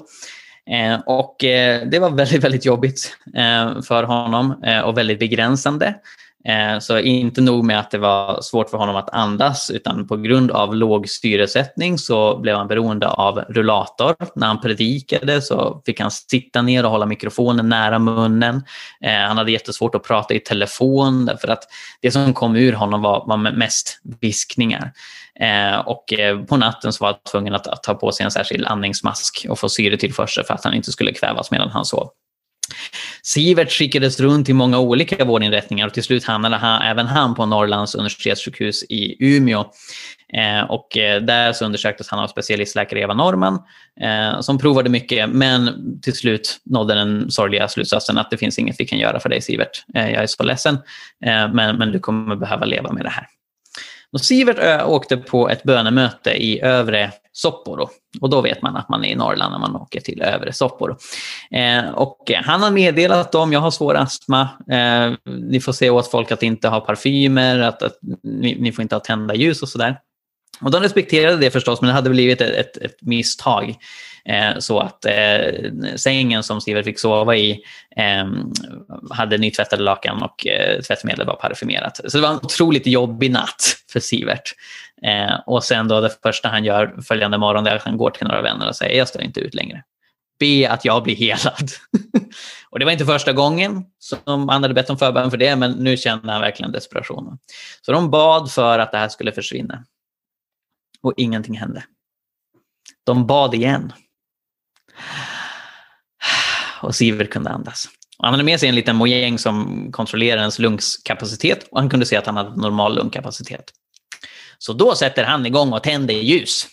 Eh, och eh, det var väldigt, väldigt jobbigt eh, för honom eh, och väldigt begränsande. Eh, så inte nog med att det var svårt för honom att andas utan på grund av låg syresättning så blev han beroende av rullator. När han predikade så fick han sitta ner och hålla mikrofonen nära munnen. Eh, han hade jättesvårt att prata i telefon därför att det som kom ur honom var, var mest viskningar. Eh, och på natten så var han tvungen att ta på sig en särskild andningsmask och få syretillförsel för att han inte skulle kvävas medan han sov. Sivert skickades runt till många olika vårdinrättningar och till slut hamnade han, även han på Norrlands universitetssjukhus i Umeå. Eh, och eh, där så undersöktes han av specialistläkare Eva Norman eh, som provade mycket men till slut nådde den sorgliga slutsatsen att det finns inget vi kan göra för dig Sivert. Eh, jag är så ledsen eh, men, men du kommer behöva leva med det här. Och Sivert åkte på ett bönemöte i övre Sopporo. Och då vet man att man är i Norrland när man åker till övre Sopporo. Eh, och han har meddelat dem, jag har svår astma, eh, ni får se åt folk att inte ha parfymer, att, att ni, ni, får inte ha tända ljus och sådär. Och de respekterade det förstås, men det hade blivit ett, ett, ett misstag. Eh, så att eh, sängen som Sivert fick sova i eh, hade nytvättade lakan och eh, tvättmedlet var parfymerat. Så det var en otroligt jobbig natt för Sivert. Eh, och sen då det första han gör följande morgon är att han går till några vänner och säger jag står inte ut längre. Be att jag blir helad. och det var inte första gången som han hade bett om förbön för det, men nu kände han verkligen desperationen. Så de bad för att det här skulle försvinna. Och ingenting hände. De bad igen. Och Sivert kunde andas. Och han hade med sig en liten mojäng som kontrollerar ens lungkapacitet och han kunde se att han hade normal lungkapacitet. Så då sätter han igång och tänder ljus.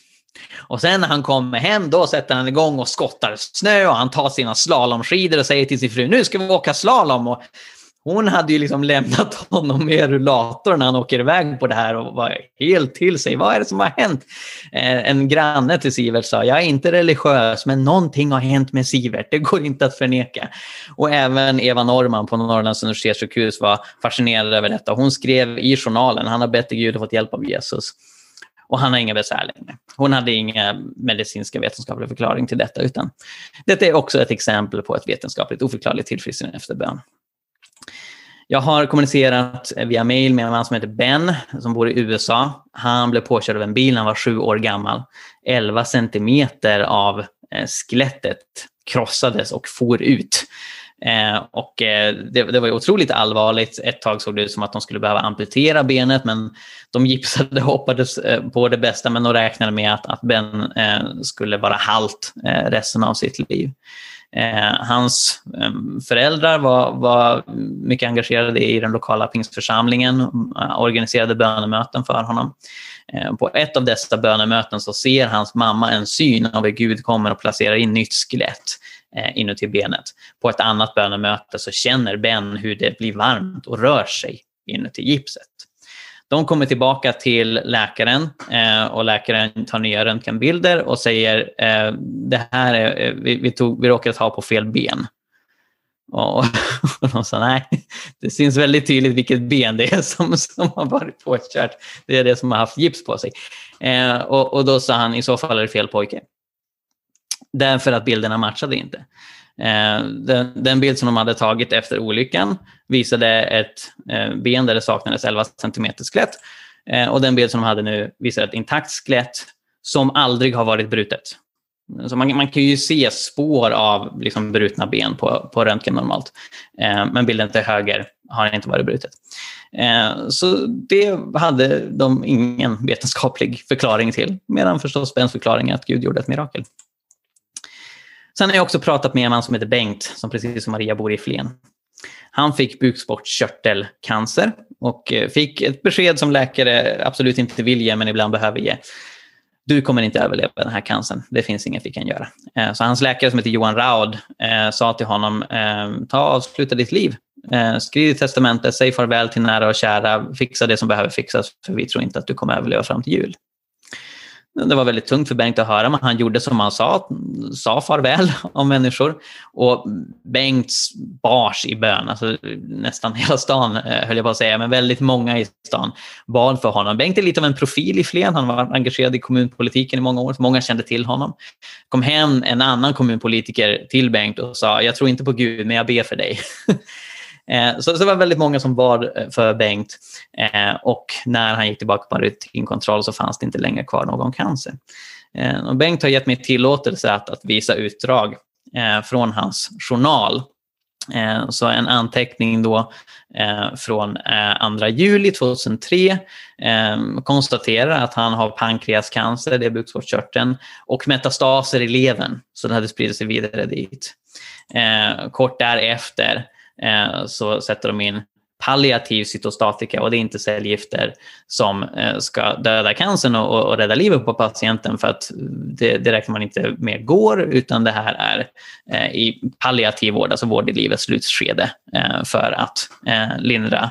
Och sen när han kommer hem, då sätter han igång och skottar snö och han tar sina slalomskidor och säger till sin fru, nu ska vi åka slalom. Och hon hade ju liksom lämnat honom med rullator när han åker iväg på det här och var helt till sig. Vad är det som har hänt? Eh, en granne till Sivert sa, jag är inte religiös, men någonting har hänt med Sivert. Det går inte att förneka. Och även Eva Norman på Norrlands universitetssjukhus var fascinerad över detta. Hon skrev i journalen, han har bett till Gud och fått hjälp av Jesus. Och han har inga besvär längre. Hon hade inga medicinska vetenskapliga förklaring till detta, utan detta är också ett exempel på ett vetenskapligt oförklarligt tillfrisknande efter bön. Jag har kommunicerat via mail med en man som heter Ben som bor i USA. Han blev påkörd av en bil när han var sju år gammal. 11 centimeter av eh, skelettet krossades och for ut. Eh, och eh, det, det, var otroligt allvarligt. Ett tag såg det ut som att de skulle behöva amputera benet men de gipsade och hoppades eh, på det bästa men de räknade med att, att Ben eh, skulle vara halt eh, resten av sitt liv. Eh, hans ehm, föräldrar var, var mycket engagerade i den lokala pingstförsamlingen, eh, organiserade bönemöten för honom. Eh, på ett av dessa bönemöten så ser hans mamma en syn av hur Gud kommer och placerar in nytt skelett inuti benet. På ett annat bönemöte så känner Ben hur det blir varmt och rör sig inuti gipset. De kommer tillbaka till läkaren eh, och läkaren tar nya röntgenbilder och säger eh, det här är, eh, vi, vi, tog, vi råkade ta på fel ben. Och, och de sa nej, det syns väldigt tydligt vilket ben det är som, som har varit påkört. Det är det som har haft gips på sig. Eh, och, och då sa han i så fall är det fel pojke. Därför att bilderna matchade inte. Eh, den, den, bild som de hade tagit efter olyckan visade ett eh, ben där det saknades 11 cm skelett. Eh, och den bild som de hade nu visar ett intakt skelett som aldrig har varit brutet. Så man, man kan ju se spår av liksom brutna ben på, på röntgen normalt. Eh, men bilden till höger har inte varit brutet. Eh, så det hade de ingen vetenskaplig förklaring till. Medan förstås Bens förklaring är att Gud gjorde ett mirakel. Sen har jag också pratat med en man som heter Bengt, som precis som Maria bor i Flen. Han fick bukspottkörtelcancer och eh, fick ett besked som läkare absolut inte vill ge, men ibland behöver ge. Du kommer inte överleva den här cancern. Det finns inget vi kan göra. Eh, så hans läkare som heter Johan Raud eh, sa till honom, ta och avsluta ditt liv. Skriv ditt testamente, säg farväl till nära och kära, fixa det som behöver fixas, för vi tror inte att du kommer överleva fram till jul. Det var väldigt tungt för Bengt att höra, men han gjorde som han sa, sa farväl om människor. Och Bengt bars i bön, alltså nästan hela stan eh, höll jag på att säga, men väldigt många i stan bad för honom. Bengt är lite av en profil i Flen, han var engagerad i kommunpolitiken i många år, många kände till honom. kom hem en annan kommunpolitiker till Bengt och sa, jag tror inte på Gud, men jag ber för dig. Eh, så, det var väldigt många som bad eh, för Bengt eh, och när han gick tillbaka på rutinkontroll så fanns det inte längre kvar någon cancer. Eh, och Bengt har gett mig tillåtelse att, att visa utdrag eh, från hans journal. Så en anteckning då från 2 juli 2003 konstaterar att han har pankreascancer, det är bukspottkörteln, och metastaser i levern, så det hade spridit sig vidare dit. Kort därefter Eh, så sätter de in palliativ cytostatika och det är inte cellgifter som eh, ska döda cancern och, och rädda livet på patienten för att det, det räknar man inte med går utan det här är eh, i palliativ vård, alltså vård i livets slutskede eh, för att lindra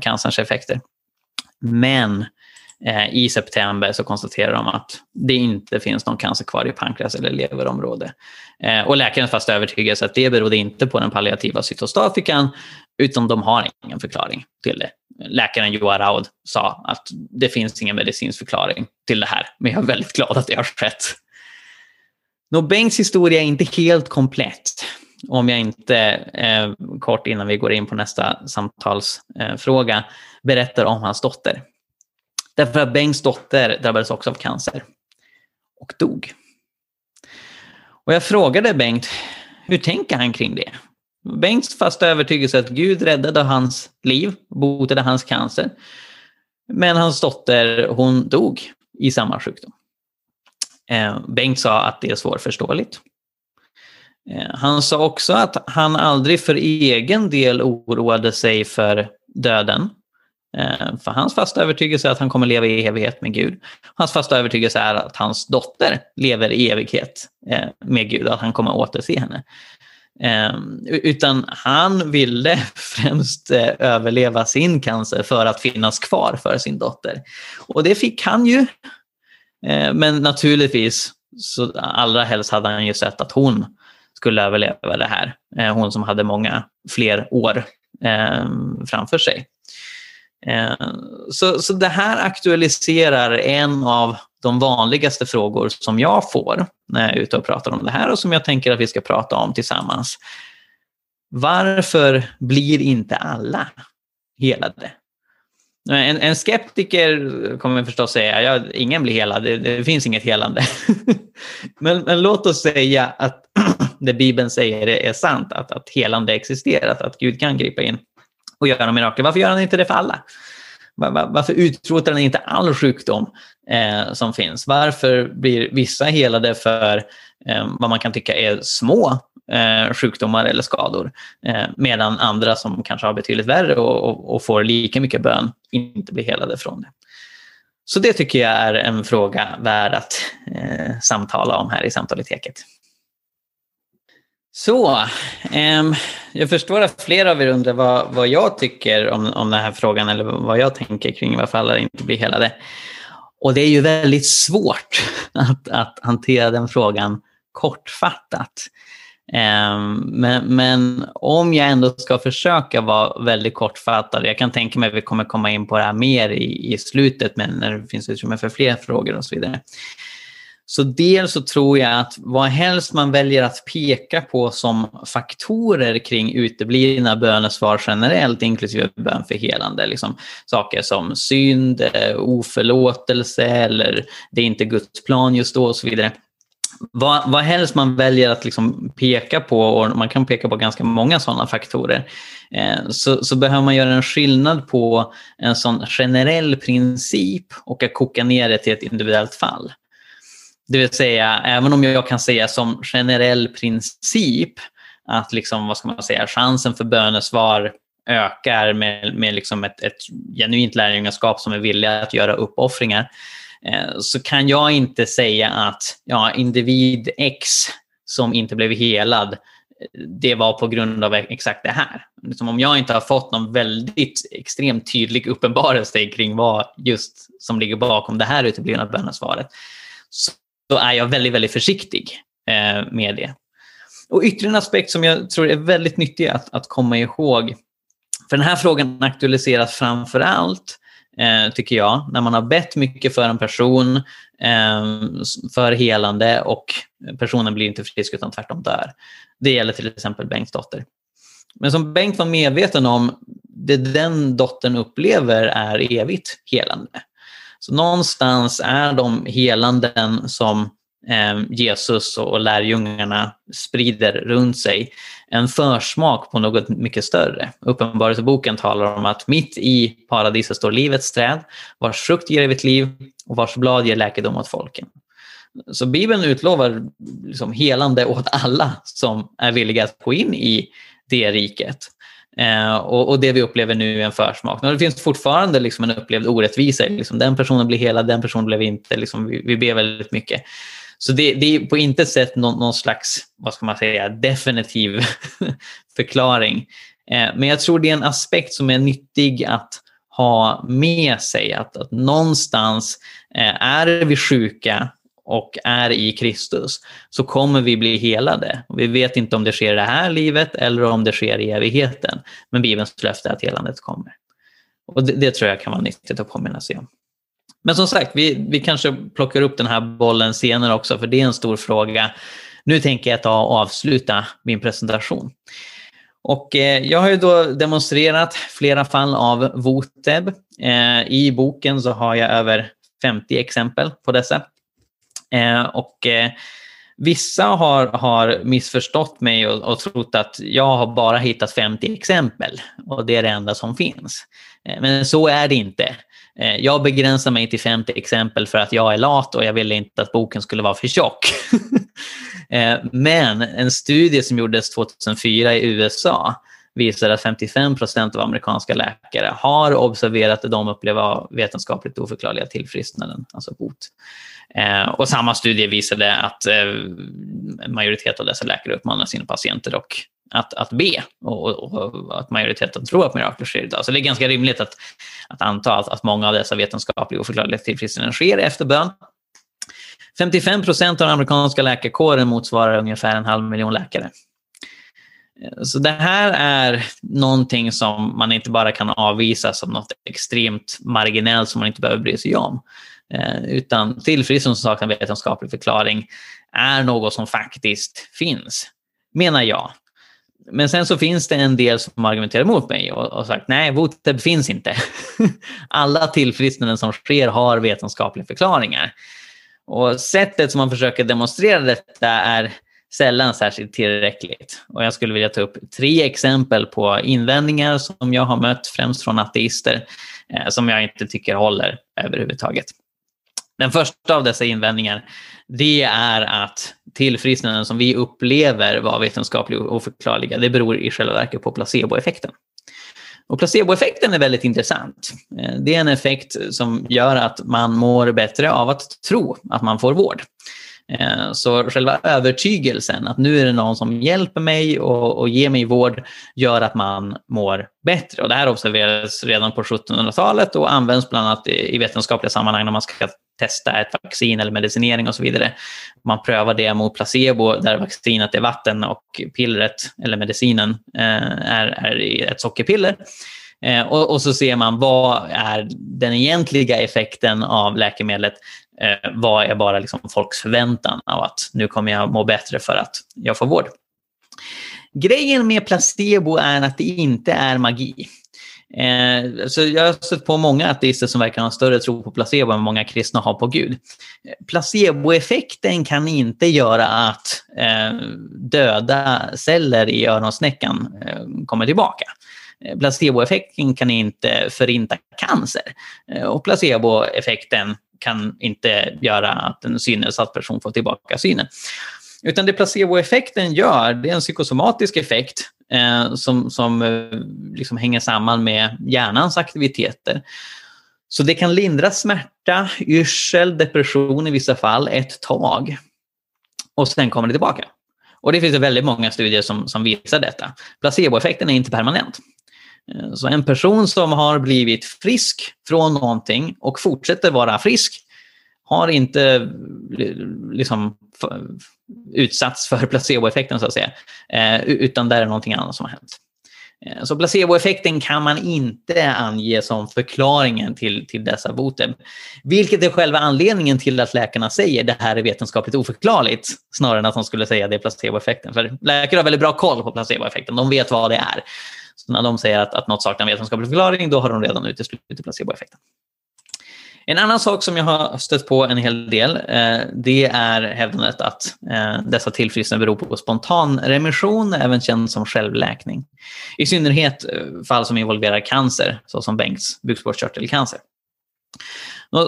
cancerns effekter. Men Eh, I september så konstaterar de att det inte finns någon cancer kvar i pankreas eller leverområde. Eh, och läkaren fast övertygelse att det berodde inte på den palliativa cytostatikan utan de har ingen förklaring till det. Läkaren Joar Raud sa att det finns ingen medicinsk förklaring till det här, men jag är väldigt glad att det har skett. Nå, Bengts historia är inte helt komplett om jag inte eh, kort innan vi går in på nästa samtalsfråga eh, berättar om hans dotter. Därför att Bengts dotter drabbades också av cancer och dog. Och jag frågade Bengt, hur tänker han kring det? Bengts fasta övertygelse att Gud räddade hans liv, botade hans cancer. Men hans dotter, hon dog i samma sjukdom. Eh, Bengt sa att det är svårförståeligt. Eh, han sa också att han aldrig för egen del oroade sig för döden. Eh, för hans fasta övertygelse är att han kommer leva i evighet med Gud. Hans fasta övertygelse är att hans dotter lever i evighet eh, med Gud att han kommer återse henne. Ehm, utan han ville främst eh, överleva sin cancer för att finnas kvar för sin dotter. Och det fick han ju. Men naturligtvis, så allra helst hade han ju sett att hon skulle överleva det här. Hon som hade många fler år ehm, framför sig. Eh, så, så det här aktualiserar en av de vanligaste frågor som jag får när jag är ute och pratar om det här och som jag tänker att vi ska prata om tillsammans. Varför blir inte alla helade? Eh, en, en skeptiker kommer förstås säga ja, ingen blir helad, det, det finns inget helande. men, men, låt oss säga att det Bibeln säger är sant, att, att helande existerar, att Gud kan gripa in och göra mirakel. Varför gör han inte det för alla? Varför utrotar han inte all sjukdom eh, som finns? Varför blir vissa helade för eh, vad man kan tycka är små eh, sjukdomar eller skador eh, medan andra som kanske har betydligt värre och, och, och, får lika mycket bön inte blir helade från det? Så det tycker jag är en fråga värd att eh, samtala om här i Samtaliteket. Så, eh, jag förstår att flera av er undrar vad, vad jag tycker om, om den här frågan eller vad jag tänker kring varför alla inte blir helade. Och det är ju väldigt svårt att, att hantera den frågan kortfattat. Eh, men, men, om jag ändå ska försöka vara väldigt kortfattad, jag kan tänka mig att vi kommer komma in på det här mer i, i slutet, men när det finns utrymme för fler frågor och så vidare. Så dels så tror jag att vad helst man väljer att peka på som faktorer kring uteblivna bönesvar generellt, inklusive bön för helande, liksom saker som synd, eh, oförlåtelse eller det är inte Guds plan just då och så vidare. vad, vad helst man väljer att liksom peka på, och man kan peka på ganska många sådana faktorer, eh, så, så, behöver man göra en skillnad på en sån generell princip och att koka ner det till ett individuellt fall. Det vill säga, även om jag kan säga som generell princip att liksom, vad ska man säga, chansen för bönesvar ökar med, med liksom ett, ett genuint lärjungaskap som är villiga att göra uppoffringar, eh, så kan jag inte säga att ja, individ X som inte blev helad, det var på grund av exakt det här. Liksom om jag inte har fått någon väldigt extremt tydlig uppenbarelse kring vad just som ligger bakom det här uteblivna bönesvaret, så då är jag väldigt, väldigt försiktig eh, med det. Och ytterligare en aspekt som jag tror är väldigt nyttig att, att komma ihåg, för den här frågan aktualiseras framför allt, eh, tycker jag, när man har bett mycket för en person eh, för helande och personen blir inte frisk utan tvärtom dör. Det gäller till exempel Bengts dotter. Men som Bengt var medveten om, det den dottern upplever är evigt helande. Så någonstans är de helanden som eh, Jesus och lärjungarna sprider runt sig en försmak på något mycket större. Uppenbarelseboken talar om att mitt i paradiset står livets träd, vars frukt ger evigt liv och vars blad ger läkedom åt folken. Så Bibeln utlovar liksom helande åt alla som är villiga att gå in i det riket. Eh, och, och, det vi upplever nu är en försmak. Men det finns fortfarande liksom en upplevd orättvisa. Liksom, den personen blir hela, den personen blev inte. Liksom, vi, vi ber väldigt mycket. Så det, det, är på intet sätt någon, någon, slags, vad ska man säga, definitiv förklaring. Eh, men jag tror det är en aspekt som är nyttig att ha med sig. Att, att någonstans eh, är vi sjuka och är i Kristus så kommer vi bli helade. Vi vet inte om det sker i det här livet eller om det sker i evigheten. Men Bibelns löfte är att helandet kommer. Och det, det, tror jag kan vara nyttigt att påminna sig om. Men som sagt, vi, vi kanske plockar upp den här bollen senare också, för det är en stor fråga. Nu tänker jag ta och avsluta min presentation. Och eh, jag har ju då demonstrerat flera fall av Voteb. Eh, I boken så har jag över 50 exempel på dessa. Eh, och eh, Vissa har, har missförstått mig och, och trott att jag har bara hittat 50 exempel och det är det enda som finns. Eh, men så är det inte. Eh, jag begränsar mig till 50 exempel för att jag är lat och jag ville inte att boken skulle vara för tjock. Eh, men en studie som gjordes 2004 i USA visar att 55 procent av amerikanska läkare har observerat att de upplever vetenskapligt oförklarliga tillfrisknanden, alltså bot. Eh, och samma studie visade att eh, majoritet av dessa läkare uppmanar sina patienter dock att, att be och, och, och, att majoriteten tror att mirakler sker idag. Så det är ganska rimligt att, att anta att, att många av dessa vetenskapliga oförklarliga tillfrisknanden sker efter bön. 55 procent av den amerikanska läkarkåren motsvarar ungefär en halv miljon läkare. Eh, så det här är någonting som man inte bara kan avvisa som något extremt marginellt som man inte behöver bry sig om. Eh, utan tillfrisknande som saknar vetenskaplig förklaring är något som faktiskt finns, menar jag. Men sen så finns det en del som argumenterar emot mig och, och sagt nej, Voteb finns inte. Alla tillfrisknanden som sker har vetenskapliga förklaringar. Och sättet som man försöker demonstrera detta är sällan särskilt tillräckligt. Och jag skulle vilja ta upp tre exempel på invändningar som jag har mött, främst från ateister, eh, som jag inte tycker håller överhuvudtaget. Den första av dessa invändningar det är att tillfrisknanden som vi upplever var vetenskapligt oförklarliga, det beror i själva verket på placeboeffekten. Och placeboeffekten är väldigt intressant. Eh, det är en effekt som gör att man mår bättre av att tro att man får vård. Eh, så själva övertygelsen att nu är det någon som hjälper mig och, och ger mig vård gör att man mår bättre. Och det här observerades redan på 1700-talet och används bland annat i vetenskapliga sammanhang när man ska testa ett vaccin eller medicinering och så vidare. Man prövar det mot placebo där vaccinet är vatten och pillret eller medicinen eh, är, är ett sockerpiller. Eh, och, så ser man vad är den egentliga effekten av läkemedlet Eh, vad är bara liksom folks förväntan av att nu kommer jag må bättre för att jag får vård. Grejen med placebo är att det inte är magi. Eh, så jag har sett på många ateister som verkar ha större tro på placebo än många kristna har på Gud. Placeboeffekten kan inte göra att eh, döda celler i öronsnäckan eh, kommer tillbaka. Placeboeffekten kan inte förinta cancer. Eh, och placeboeffekten kan inte göra att en synnedsatt person får tillbaka synen. Utan det placeboeffekten gör, det är en psykosomatisk effekt eh, som, som eh, liksom hänger samman med hjärnans aktiviteter. Så det kan lindra smärta, yrsel, depression i vissa fall ett tag. Och sen kommer det tillbaka. Och det finns väldigt många studier som, som visar detta. Placeboeffekten är inte permanent. Eh, så en person som har blivit frisk från någonting och fortsätter vara frisk har inte liksom, utsatts för placeboeffekten så att säga. Eh, utan där är någonting annat som har hänt. Eh, så placeboeffekten kan man inte ange som förklaringen till, till dessa boter. Vilket är själva anledningen till att läkarna säger det här är vetenskapligt oförklarligt snarare än att de skulle säga det är placeboeffekten. För läkare har väldigt bra koll på placeboeffekten. De vet vad det är. Så när de säger att, att något saknar vetenskaplig förklaring, då har de redan uteslutit placeboeffekten. En annan sak som jag har stött på en hel del, eh, det är hävdandet att eh, dessa tillfrisknande beror på spontan remission, även känd som självläkning. I synnerhet eh, fall som involverar cancer, såsom Bengts bukspottkörtelcancer.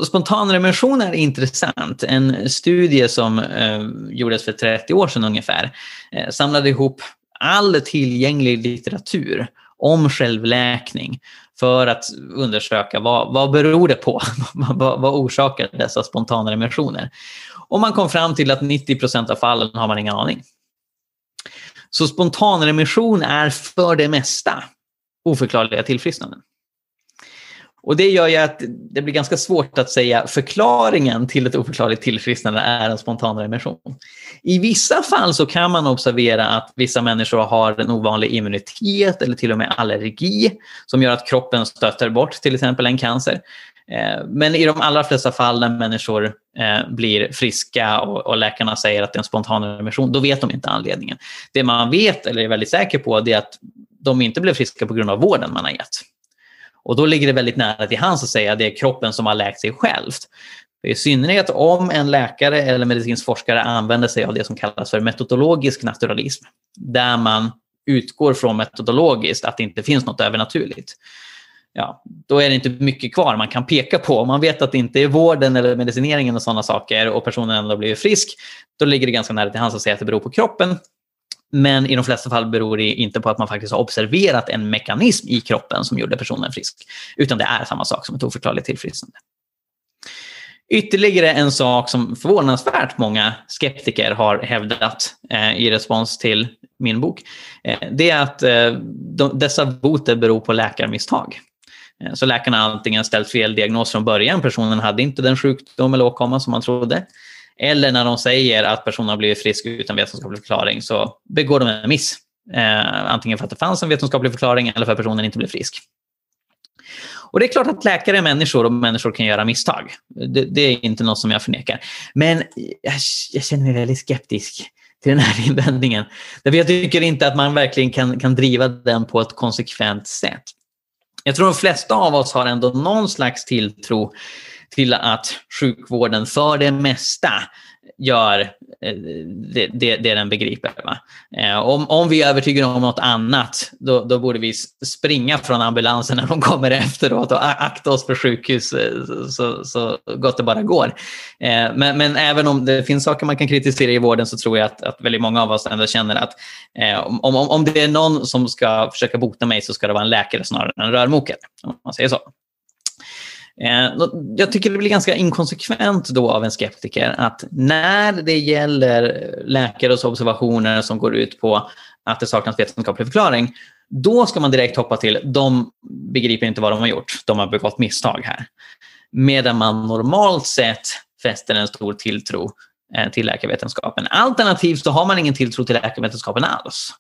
Spontan remission är intressant. En studie som eh, gjordes för 30 år sedan ungefär eh, samlade ihop all tillgänglig litteratur om självläkning för att undersöka vad, vad beror det på? vad, vad orsakar dessa spontana remissioner? Och man kom fram till att 90 procent av fallen har man ingen aning. Så spontanremission är för det mesta oförklarliga tillfrisknanden. Och det gör ju att det blir ganska svårt att säga förklaringen till ett oförklarligt tillfrisknande är en spontan remission. I vissa fall så kan man observera att vissa människor har en ovanlig immunitet eller till och med allergi som gör att kroppen stöter bort till exempel en cancer. Eh, men i de allra flesta fall när människor eh, blir friska och läkarna säger att det är en spontan remission, då vet de inte anledningen. Det man vet, eller är väldigt säker på, det är att de inte blev friska på grund av vården man har gett. Och då ligger det väldigt nära till hands att säga att det är kroppen som har läkt sig självt. I synnerhet om en läkare eller medicinsk forskare använder sig av det som kallas för metodologisk naturalism, där man utgår från metodologiskt att det inte finns något övernaturligt. Ja, då är det inte mycket kvar man kan peka på. Om man vet att det inte är vården eller medicineringen och sådana saker och personen ändå blir frisk, då ligger det ganska nära till hands att säga att det beror på kroppen men i de flesta fall beror det inte på att man faktiskt har observerat en mekanism i kroppen som gjorde personen frisk. Utan det är samma sak som ett oförklarligt tillfrisknande. Ytterligare en sak som förvånansvärt många skeptiker har hävdat eh, i respons till min bok, eh, det är att eh, de, dessa boter beror på läkarmisstag. Eh, så läkarna har antingen ställt fel diagnos från början, personen hade inte den sjukdom eller åkomma som man trodde, eller när de säger att personen har blivit frisk utan vetenskaplig förklaring så begår de en miss. Eh, antingen för att det fanns en vetenskaplig förklaring eller för att personen inte blev frisk. Och Det är klart att läkare är människor och människor kan göra misstag. Det, det är inte något som jag förnekar. Men jag, jag, känner mig väldigt skeptisk till den här invändningen. Därför jag tycker inte att man verkligen kan, kan driva den på ett konsekvent sätt. Jag tror de flesta av oss har ändå någon slags tilltro till att sjukvården för det mesta gör eh, det, det, det den begriper. Va? Eh, om, om vi är övertygade om något annat, då, då borde vi springa från ambulansen när de kommer efteråt och akta oss för sjukhus eh, så, så gott det bara går. Eh, men, men även om det finns saker man kan kritisera i vården så tror jag att, att väldigt många av oss ändå känner att om, om, om det är någon som ska försöka bota mig så ska det vara en läkare snarare än en rörmokare. Om man säger så. Eh, jag tycker det blir ganska inkonsekvent då av en skeptiker att när det gäller läkares observationer som går ut på att det saknas vetenskaplig förklaring, då ska man direkt hoppa till de begriper inte vad de har gjort, de har begått misstag här. Medan man normalt sett fäster en stor tilltro eh, till läkarvetenskapen. Alternativt så har man ingen tilltro till läkarvetenskapen alls.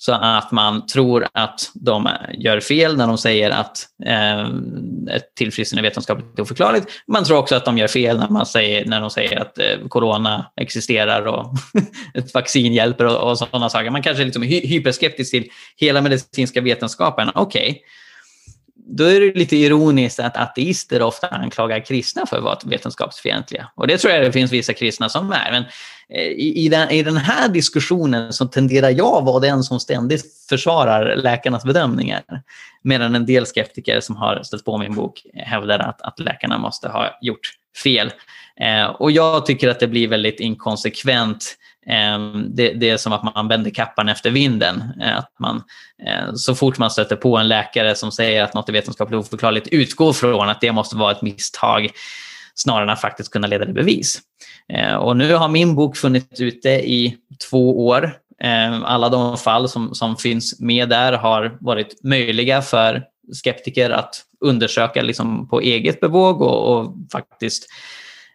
Så att man tror att de gör fel när de säger att eh, ett tillfrisknande är vetenskapligt oförklarligt. Man tror också att de gör fel när, man säger, när de säger att eh, corona existerar och ett vaccin hjälper och, och sådana saker. Man kanske är liksom hy hyperskeptisk till hela medicinska vetenskapen. Okej, okay då är det lite ironiskt att ateister ofta anklagar kristna för att vara vetenskapsfientliga. Och det tror jag det finns vissa kristna som är. Men eh, i, i, den, i den här diskussionen så tenderar jag vara den som ständigt försvarar läkarnas bedömningar. Medan en del skeptiker som har stött på min bok hävdar att, att läkarna måste ha gjort fel. Eh, och jag tycker att det blir väldigt inkonsekvent Ehm, det, det, är som att man vänder kappan efter vinden. Ehm, att man, ehm, så fort man stöter på en läkare som säger att något är vetenskapligt oförklarligt utgår från att det måste vara ett misstag snarare än att faktiskt kunna leda det bevis. Och nu har min bok funnits ute i två år. Alla de fall som, som finns med där har varit möjliga för skeptiker att undersöka liksom på eget bevåg och, och faktiskt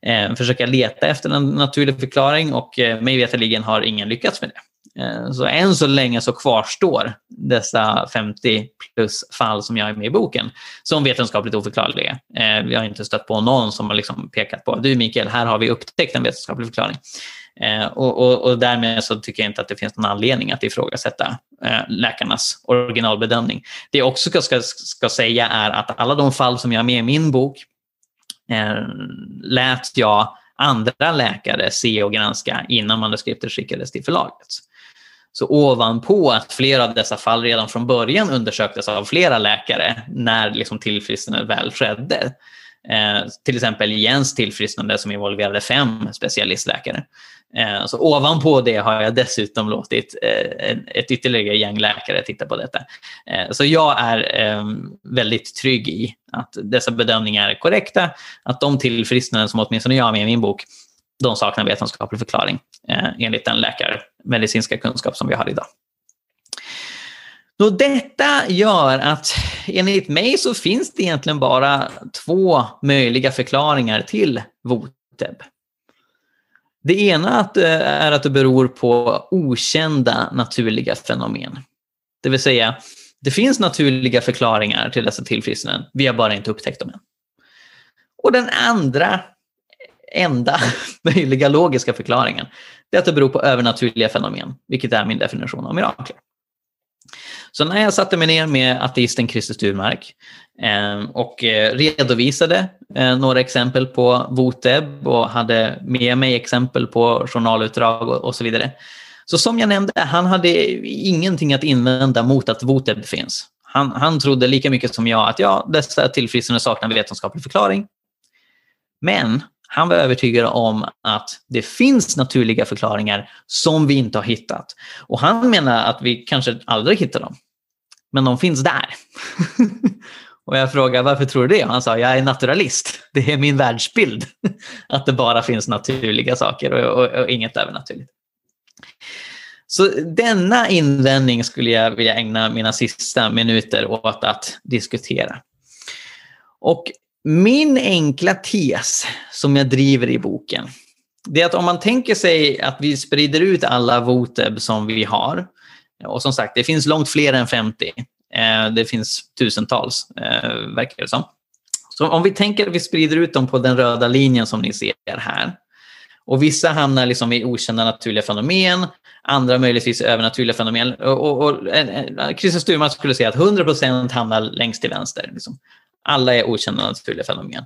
eh, försöka leta efter en naturlig förklaring och eh, mig veterligen har ingen lyckats med det. Eh, så än så länge så kvarstår dessa 50 plus fall som jag är med i boken som vetenskapligt oförklarliga. Eh, vi har inte stött på någon som har liksom pekat på du Mikael, här har vi upptäckt en vetenskaplig förklaring. Eh, och, och, och, därmed så tycker jag inte att det finns någon anledning att ifrågasätta eh, läkarnas originalbedömning. Det jag också ska, ska, säga är att alla de fall som jag har med i min bok Eh, lät jag andra läkare se och granska innan manuskriptet skickades till förlaget. Så ovanpå att flera av dessa fall redan från början undersöktes av flera läkare när liksom tillfrisknandet väl skedde, Eh, till exempel Jens tillfrisknande som involverade fem specialistläkare. Eh, så ovanpå det har jag dessutom låtit eh, ett ytterligare gäng läkare titta på detta. Eh, så jag är ehm, väldigt trygg i att dessa bedömningar är korrekta, att de tillfrisknanden som åtminstone jag har med i min bok, de saknar vetenskaplig förklaring enligt den läkarmedicinska kunskap som vi har idag. Så detta gör att enligt mig så finns det egentligen bara två möjliga förklaringar till VOTEB. Det ena eh, är att det beror på okända naturliga fenomen. Det vill säga, det finns naturliga förklaringar till dessa tillfrisknanden. Vi har bara inte upptäckt dem än. Och den andra, enda möjliga logiska förklaringen, det är att det beror på övernaturliga fenomen, vilket är min definition av mirakler. Så när jag satte mig ner med ateisten Christer Sturmark ehm, eh, och redovisade eh, några exempel på VOTEB och hade med mig exempel på journalutdrag och så vidare. Så som jag nämnde, han hade ingenting att invända mot att VOTEB finns. Han, han trodde lika mycket som jag att ja, dessa tillfrisknande saknar vetenskaplig förklaring. Men han var övertygad om att det finns naturliga förklaringar som vi inte har hittat. Och han menar att vi kanske aldrig hittar dem. Men de finns där. och jag frågade varför tror du det? Och han sa jag är naturalist. Det är min världsbild. att det bara finns naturliga saker och, och, och inget övernaturligt. Så denna invändning skulle jag vilja ägna mina sista minuter åt att diskutera. Och min enkla tes som jag driver i boken, det är att om man tänker sig att vi sprider ut alla VOTEB som vi har, och som sagt, det finns långt fler än 50. Eh, det finns tusentals, eh, verkar det som. Så om vi tänker att vi sprider ut dem på den röda linjen som ni ser här. Och vissa hamnar liksom i okända naturliga fenomen, andra möjligtvis i övernaturliga fenomen. Och, och, och eh, Christer Sturman skulle säga att 100% hamnar längst till vänster. Liksom. Alla är okända naturliga fenomen.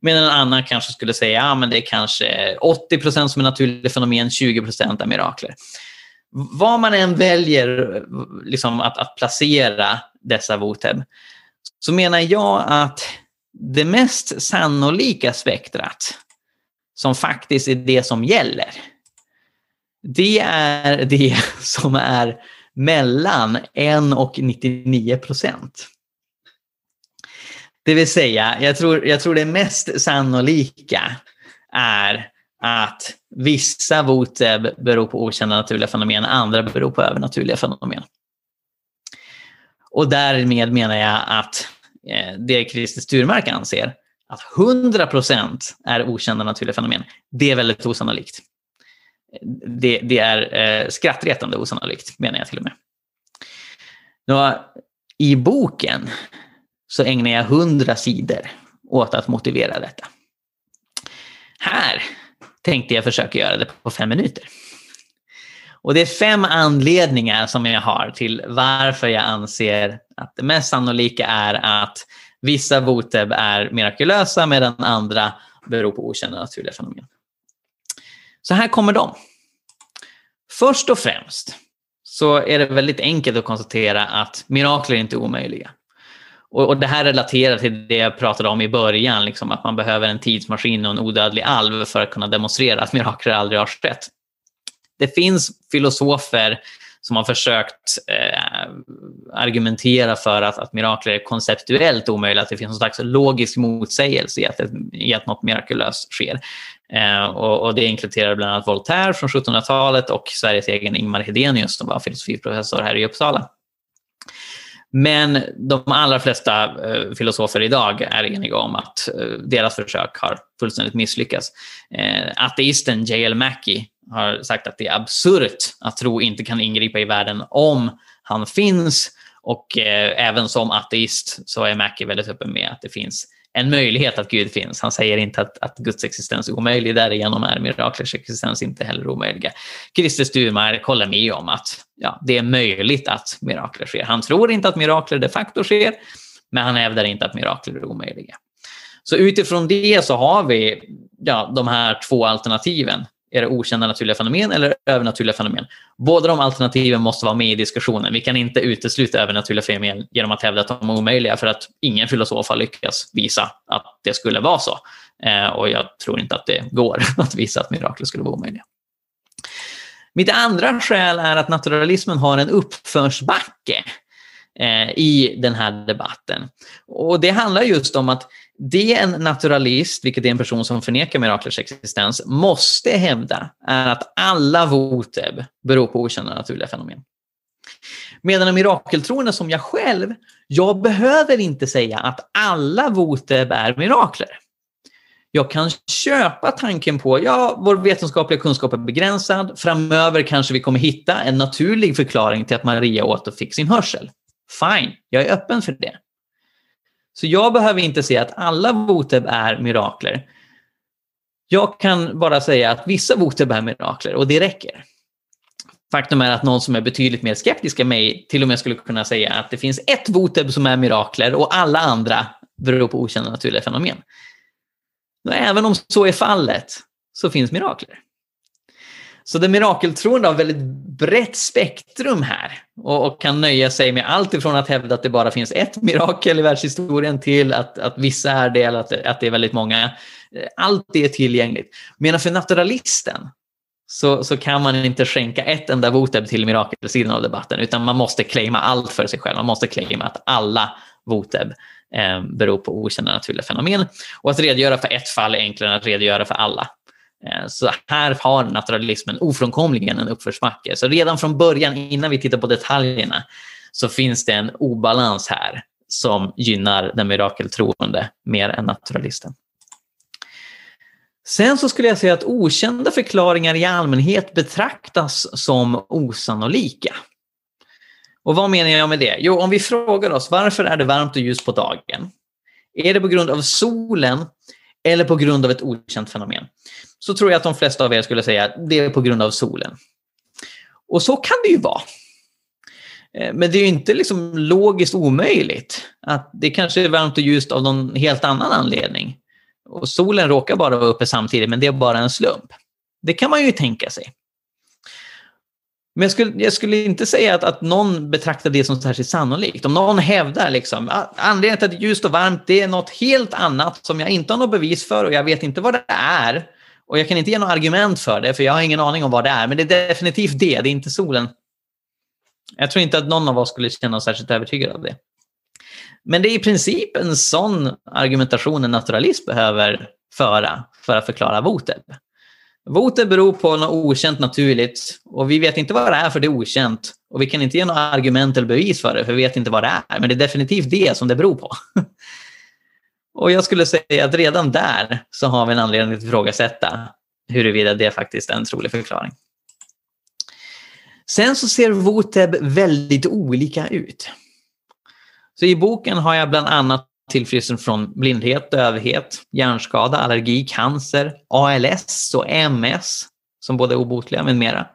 Medan en annan kanske skulle säga att ja, det är kanske 80% som är naturliga fenomen, 20% är mirakler. Vad man än väljer liksom, att, att placera dessa VOTEB så menar jag att det mest sannolika spektrat som faktiskt är det som gäller, det är det som är mellan 1 och 99 procent. Det vill säga, jag tror, jag tror det mest sannolika är att vissa VOTEB beror på okända naturliga fenomen, andra beror på övernaturliga fenomen. Och därmed menar jag att eh, det Christer Sturmark anser, att 100% är okända naturliga fenomen, det är väldigt osannolikt. Det, det är eh, skrattretande osannolikt, menar jag till och med. Då, I boken så ägnar jag 100 sidor åt att motivera detta. Här tänkte jag försöka göra det på fem minuter. Och det är fem anledningar som jag har till varför jag anser att det mest sannolika är att vissa voteb är mirakulösa medan andra beror på okända naturliga fenomen. Så här kommer de. Först och främst så är det väldigt enkelt att konstatera att mirakler inte är omöjliga. Och, och, det här relaterar till det jag pratade om i början, liksom att man behöver en tidsmaskin och en odödlig alv för att kunna demonstrera att mirakler aldrig har skett. Det finns filosofer som har försökt eh, argumentera för att, att mirakler är konceptuellt omöjliga, att det finns någon slags logisk motsägelse i att, i att något mirakulöst sker. Eh, och, och, det inkluderar bland annat Voltaire från 1700-talet och Sveriges egen Ingmar Hedenius som var filosofiprofessor här i Uppsala. Men de allra flesta eh, filosofer idag är eniga om att eh, deras försök har fullständigt misslyckats. Eh, ateisten J.L. Mackie har sagt att det är absurt att tro inte kan ingripa i världen om han finns. Och även som ateist så är Mackie väldigt öppen med att det finns en möjlighet att Gud finns. Han säger inte att, att Guds existens är omöjlig, därigenom är miraklers existens inte heller omöjliga. Christer Sturmark håller med om att ja, det är möjligt att mirakler sker. Han tror inte att mirakler de facto sker, men han hävdar inte att mirakler är omöjliga. Så utifrån det så har vi ja, de här två alternativen. Är det okända naturliga fenomen eller övernaturliga fenomen? Båda de alternativen måste vara med i diskussionen. Vi kan inte utesluta övernaturliga fenomen genom att hävda att de är omöjliga för att ingen filosof har lyckats visa att det skulle vara så. Eh, och jag tror inte att det går att visa att mirakler skulle vara omöjliga. Mitt andra skäl är att naturalismen har en uppförsbacke eh, i den här debatten. Och Det handlar just om att det en naturalist, vilket är en person som förnekar miraklers existens, måste hävda är att alla voteb beror på okända naturliga fenomen. Medan en mirakeltroende som jag själv, jag behöver inte säga att alla voteb är mirakler. Jag kan köpa tanken på, ja, vår vetenskapliga kunskap är begränsad. Framöver kanske vi kommer hitta en naturlig förklaring till att Maria återfick sin hörsel. Fine, jag är öppen för det. Så jag behöver inte säga att alla voteb är mirakler. Jag kan bara säga att vissa voteb är mirakler och det räcker. Faktum är att någon som är betydligt mer skeptisk än mig till och med skulle kunna säga att det finns ett voteb som är mirakler och alla andra beror på okända naturliga fenomen. Och även om så är fallet så finns mirakler. Så det mirakeltroende har väldigt brett spektrum här och, och, kan nöja sig med allt ifrån att hävda att det bara finns ett mirakel i världshistorien till att, att vissa är det, att, att det är väldigt många. Allt det är tillgängligt. Medan för naturalisten så, så kan man inte skänka ett enda votum till mirakelsidan av debatten, utan man måste claima allt för sig själv. Man måste claima att alla votum eh, beror på okända naturliga fenomen. Och att redogöra för ett fall är enklare än att redogöra för alla. Eh, så här har naturalismen ofrånkomligen en uppförsbacke. Så redan från början, innan vi tittar på detaljerna, så finns det en obalans här som gynnar den mirakeltroende mer än naturalisten. Sen så skulle jag säga att okända förklaringar i allmänhet betraktas som osannolika. Och vad menar jag med det? Jo, om vi frågar oss varför är det varmt och ljust på dagen? Är det på grund av solen eller på grund av ett okänt fenomen? Så tror jag att de flesta av er skulle säga att det är på grund av solen. Och så kan det ju vara. Eh, men det är ju inte liksom logiskt omöjligt att det kanske är varmt och ljust av någon helt annan anledning. Och solen råkar bara vara uppe samtidigt, men det är bara en slump. Det kan man ju tänka sig. Men jag skulle, jag skulle inte säga att, att någon betraktar det som särskilt sannolikt. Om någon hävdar liksom, att anledningen till att det är ljust och varmt det är något helt annat som jag inte har något bevis för och jag vet inte vad det är. Och jag kan inte ge något argument för det, för jag har ingen aning om vad det är. Men det är definitivt det, det är inte solen. Jag tror inte att någon av oss skulle känna oss särskilt övertygad av det. Men det är i princip en sån argumentation en naturalist behöver föra för att förklara Voteb. Voten beror på något okänt naturligt och vi vet inte vad det är för det är okänt. Och vi kan inte ge några argument eller bevis för det för vi vet inte vad det är. Men det är definitivt det som det beror på. Och jag skulle säga att redan där så har vi en anledning att ifrågasätta huruvida det faktiskt är en trolig förklaring. Sen så ser Voteb väldigt olika ut. Så i boken har jag bland annat tillfrisknande från blindhet, dövhet, hjärnskada, allergi, cancer, ALS och MS som både är obotliga med mera.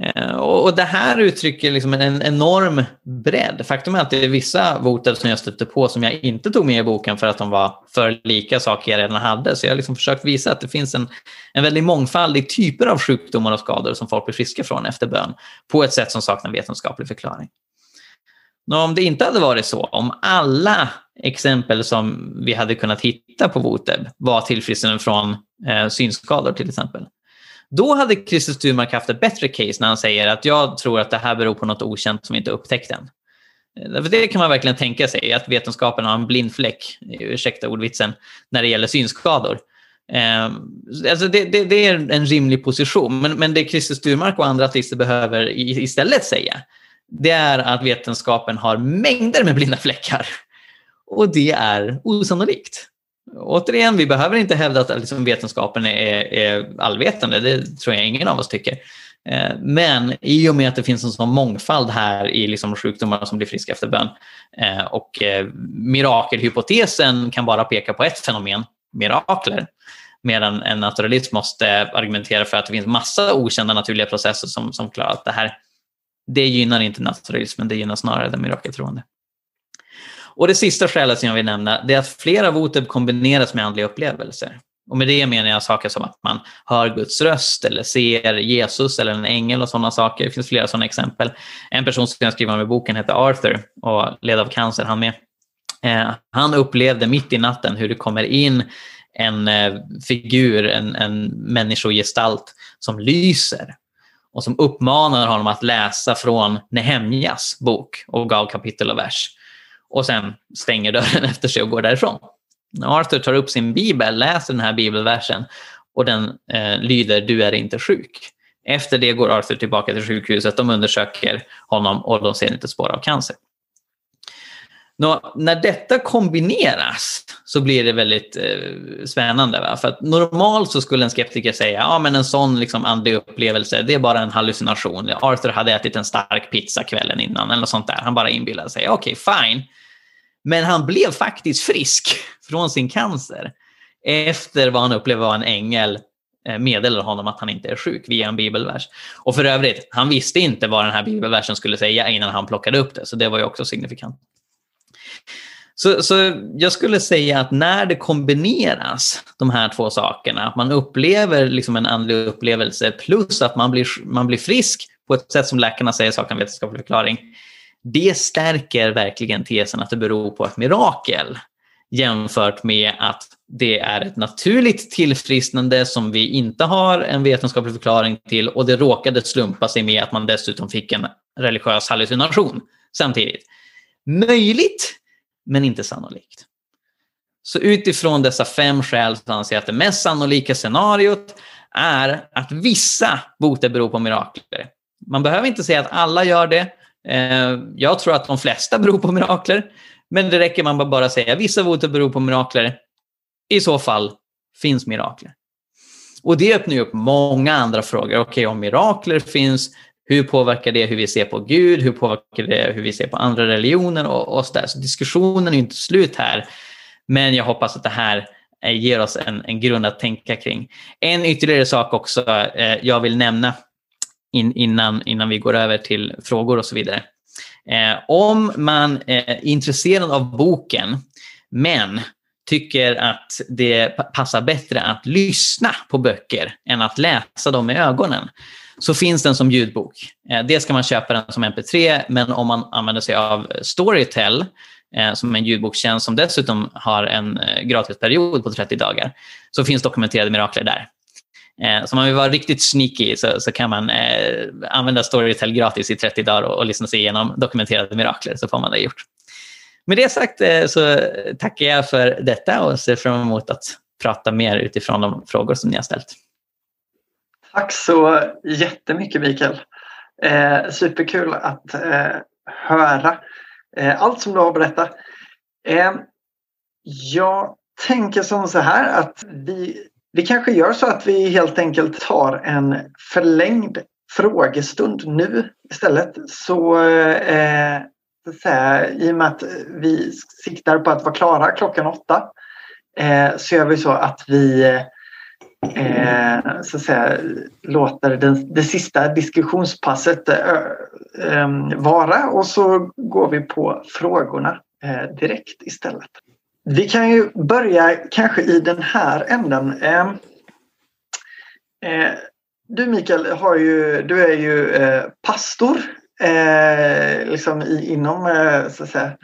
Eh, och det här uttrycker liksom en enorm bredd. Faktum är att det är vissa voter som jag stötte på som jag inte tog med i boken för att de var för lika saker jag redan hade. Så jag har liksom försökt visa att det finns en, en väldigt mångfaldig typer av sjukdomar och skador som folk blir friska från efter bön på ett sätt som saknar vetenskaplig förklaring. Men om det inte hade varit så, om alla exempel som vi hade kunnat hitta på Voteb var tillfrisknande från eh, synskador till exempel, då hade Christer Sturmark haft ett bättre case när han säger att jag tror att det här beror på något okänt som vi inte upptäckt än. Eh, det kan man verkligen tänka sig, att vetenskapen har en blind fläck, ursäkta ordvitsen, när det gäller synskador. Eh, alltså det, det, det, är en rimlig position, men, men det Christer Sturmark och andra artister behöver istället säga, det är att vetenskapen har mängder med blinda fläckar. Och det är osannolikt. Återigen, vi behöver inte hävda att liksom vetenskapen är, är allvetande, det tror jag ingen av oss tycker. Eh, men i och med att det finns en sån mångfald här i liksom sjukdomar som blir friska efter bön eh, och eh, mirakelhypotesen kan bara peka på ett fenomen, mirakler, medan en naturalist måste argumentera för att det finns massa okända naturliga processer som, som klarar att det här det gynnar inte naturalismen, det gynnar snarare den mirakeltroende. Och det sista skälet som jag vill nämna det är att flera av OTEB kombineras med andliga upplevelser. Och med det menar jag saker som att man hör Guds röst eller ser Jesus eller en ängel och sådana saker. Det finns flera sådana exempel. En person som jag skriver om i boken heter Arthur och led av cancer, han med. Eh, han upplevde mitt i natten hur det kommer in en eh, figur, en, en människogestalt som lyser och som uppmanar honom att läsa från Nehemjas bok och gav kapitel och vers. Och sen stänger dörren efter sig och går därifrån. Arthur tar upp sin bibel, läser den här bibelversen och den eh, lyder “Du är inte sjuk”. Efter det går Arthur tillbaka till sjukhuset, de undersöker honom och de ser inte spår av cancer. Nå, när detta kombineras så blir det väldigt eh, spännande. Va? För att normalt så skulle en skeptiker säga ja men en sån liksom andlig upplevelse det är bara en hallucination. Arthur hade ätit en stark pizza kvällen innan eller sånt där. Han bara inbillade sig. Okej, okay, fine. Men han blev faktiskt frisk från sin cancer efter vad han upplevde var en ängel eh, meddelar honom att han inte är sjuk via en bibelvers. Och för övrigt, han visste inte vad den här bibelversen skulle säga innan han plockade upp det, så det var ju också signifikant. Så, så jag skulle säga att när det kombineras, de här två sakerna, att man upplever liksom en andlig upplevelse plus att man blir, man blir frisk på ett sätt som läkarna säger saknar vetenskaplig förklaring, det stärker verkligen tesen att det beror på ett mirakel jämfört med att det är ett naturligt tillfrisknande som vi inte har en vetenskaplig förklaring till och det råkade slumpa sig med att man dessutom fick en religiös hallucination samtidigt. Möjligt, men inte sannolikt. Så utifrån dessa fem skäl så anser jag att det mest sannolika scenariot är att vissa boter beror på mirakler. Man behöver inte säga att alla gör det. Eh, jag tror att de flesta beror på mirakler. Men det räcker man bara säga att vissa boter beror på mirakler. I så fall finns mirakler. Och det öppnar ju upp många andra frågor. Okej, okay, om mirakler finns, hur påverkar det hur vi ser på Gud? Hur påverkar det hur vi ser på andra religioner? Och, och så, där. så diskussionen är inte slut här. Men jag hoppas att det här eh, ger oss en, en grund att tänka kring. En ytterligare sak också eh, jag vill nämna in, innan, innan vi går över till frågor och så vidare. Eh, om man eh, är intresserad av boken men tycker att det passar bättre att lyssna på böcker än att läsa dem med ögonen så finns den som ljudbok. Dels det ska man köpa den som mp3, men om man använder sig av Storytel, eh, som är en ljudbokstjänst som dessutom har en eh, gratisperiod på 30 dagar, så finns dokumenterade mirakler där. Så om man vill vara riktigt sneaky så, så kan man eh, använda Storytel gratis i 30 dagar och, och lyssna sig igenom dokumenterade mirakler, så får man det gjort. Med det sagt eh, så tackar jag för detta och ser fram emot att prata mer utifrån de frågor som ni har ställt. Tack så jättemycket Mikael. Eh, superkul att eh, höra eh, allt som du har berättat. Eh, jag tänker som så här att vi, vi kanske gör så att vi helt enkelt tar en förlängd frågestund nu istället. Så, eh, säga, i och med att vi siktar på att vara klara klockan åtta eh, så gör vi så att vi eh, så att säga, låter den, det sista diskussionspasset eh, eh vara och så går vi på frågorna eh, direkt istället. Vi kan ju börja kanske i den här änden. Eh, eh du Mikael, har ju, du är ju eh, pastor liksom i, inom så att säga,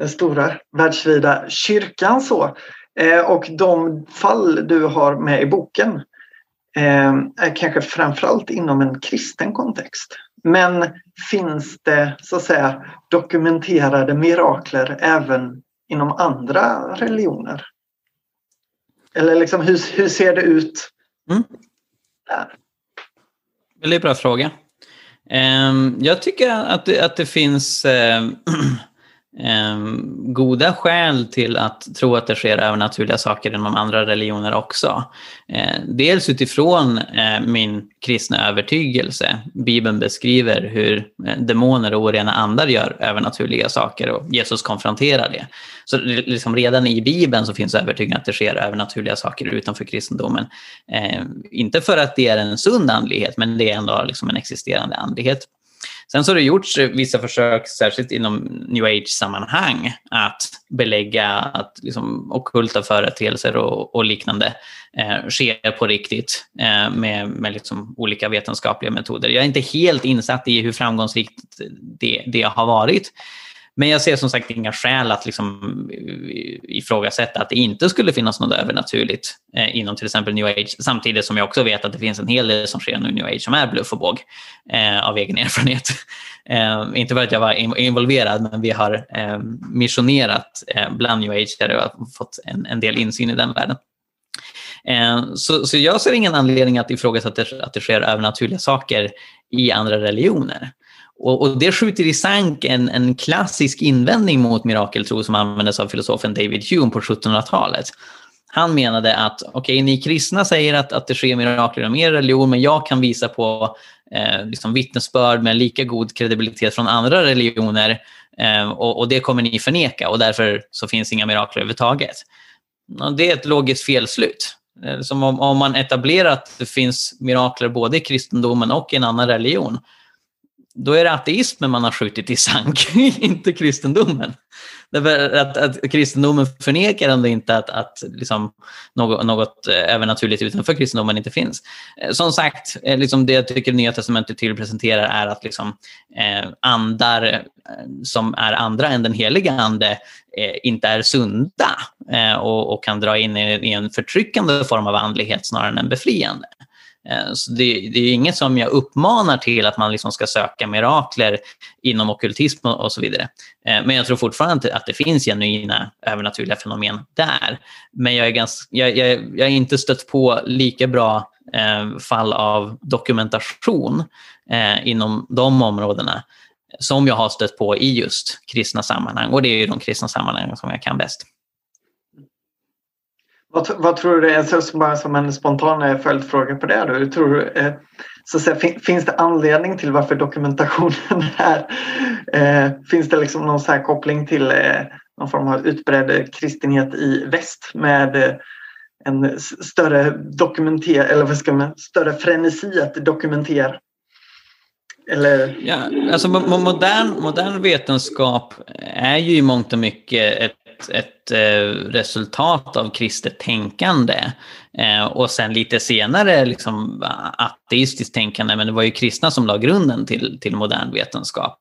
den stora världsvida kyrkan. Så. Eh, och de fall du har med i boken eh, är kanske framförallt inom en kristen kontext. Men finns det så att säga dokumenterade mirakler även inom andra religioner? Eller liksom hur, hur ser det ut mm. där? Väldigt bra fråga. Ehm, jag tycker att det, att det finns eh, Ehm, goda skäl till att tro att det sker övernaturliga saker inom andra religioner också. Eh, dels utifrån eh, min kristna övertygelse. Bibeln beskriver hur eh, demoner och orena andar gör övernaturliga saker och Jesus konfronterar det. Så liksom redan i Bibeln så finns övertygelsen att det sker övernaturliga saker utanför kristendomen. Eh, inte för att det är en sund andlighet, men det är ändå liksom en existerande andlighet. Sen så har det gjorts eh, vissa försök, särskilt inom new age-sammanhang, att belägga att liksom, okulta företeelser och, och liknande eh, sker på riktigt eh, med, med liksom olika vetenskapliga metoder. Jag är inte helt insatt i hur framgångsrikt det, det har varit. Men jag ser som sagt inga skäl att liksom eh, ifrågasätta att det inte skulle finnas något övernaturligt eh, inom till exempel new age. Samtidigt som jag också vet att det finns en hel del som sker nu new age som är bluff och båg eh, av egen erfarenhet. Eh, inte för att jag var involverad, men vi har eh, missionerat eh, bland new age där jag har fått en, en del insyn i den världen. Eh, så, så jag ser ingen anledning att ifrågasätta att det sker övernaturliga saker i andra religioner. Och, och, det skjuter i sank en, en klassisk invändning mot mirakeltro som användes av filosofen David Hume på 1700-talet. Han menade att okej, okay, ni kristna säger att, att det sker mirakler inom er religion, men jag kan visa på eh, liksom vittnesbörd med lika god kredibilitet från andra religioner eh, och, och, det kommer ni förneka och därför så finns inga mirakler överhuvudtaget. Och det är ett logiskt felslut. Eh, som om, om man etablerar att det finns mirakler både i kristendomen och i en annan religion, då är det ateismen man har skjutit i sank, inte kristendomen. Därför att, att kristendomen förnekar ändå inte att, att liksom något, något eh, övernaturligt utanför kristendomen inte finns. Eh, som sagt, eh, liksom det jag tycker Nya Testamentet till presenterar är att liksom, eh, andar som är andra än den heliga ande eh, inte är sunda eh, och, och, kan dra in i, i en förtryckande form av andlighet snarare än en befriande. Eh, så det, det, är inget som jag uppmanar till att man liksom ska söka mirakler inom okultism och så vidare. Eh, men jag tror fortfarande att det finns genuina övernaturliga fenomen där. Men jag är, ganska, jag, jag, jag är inte stött på lika bra eh, fall av dokumentation eh, inom de områdena som jag har stött på i just kristna sammanhang. Och det är ju de kristna sammanhangen som jag kan bäst. Vad, vad, tror du, alltså, bara som en spontan följdfråga på det. Då, tror, eh, så att säga, finns det anledning till varför dokumentationen är... Eh, finns det liksom någon så koppling till eh, någon form av utbredd kristenhet i väst med eh, en större dokumenter eller vad ska man, större frenesi att dokumentera? Eller? Ja, alltså modern, modern vetenskap är ju i mångt och mycket ett ett, eh, resultat av kristet tänkande. Eh, och sen lite senare liksom, ateistiskt tänkande, men det var ju kristna som la grunden till, till modern vetenskap.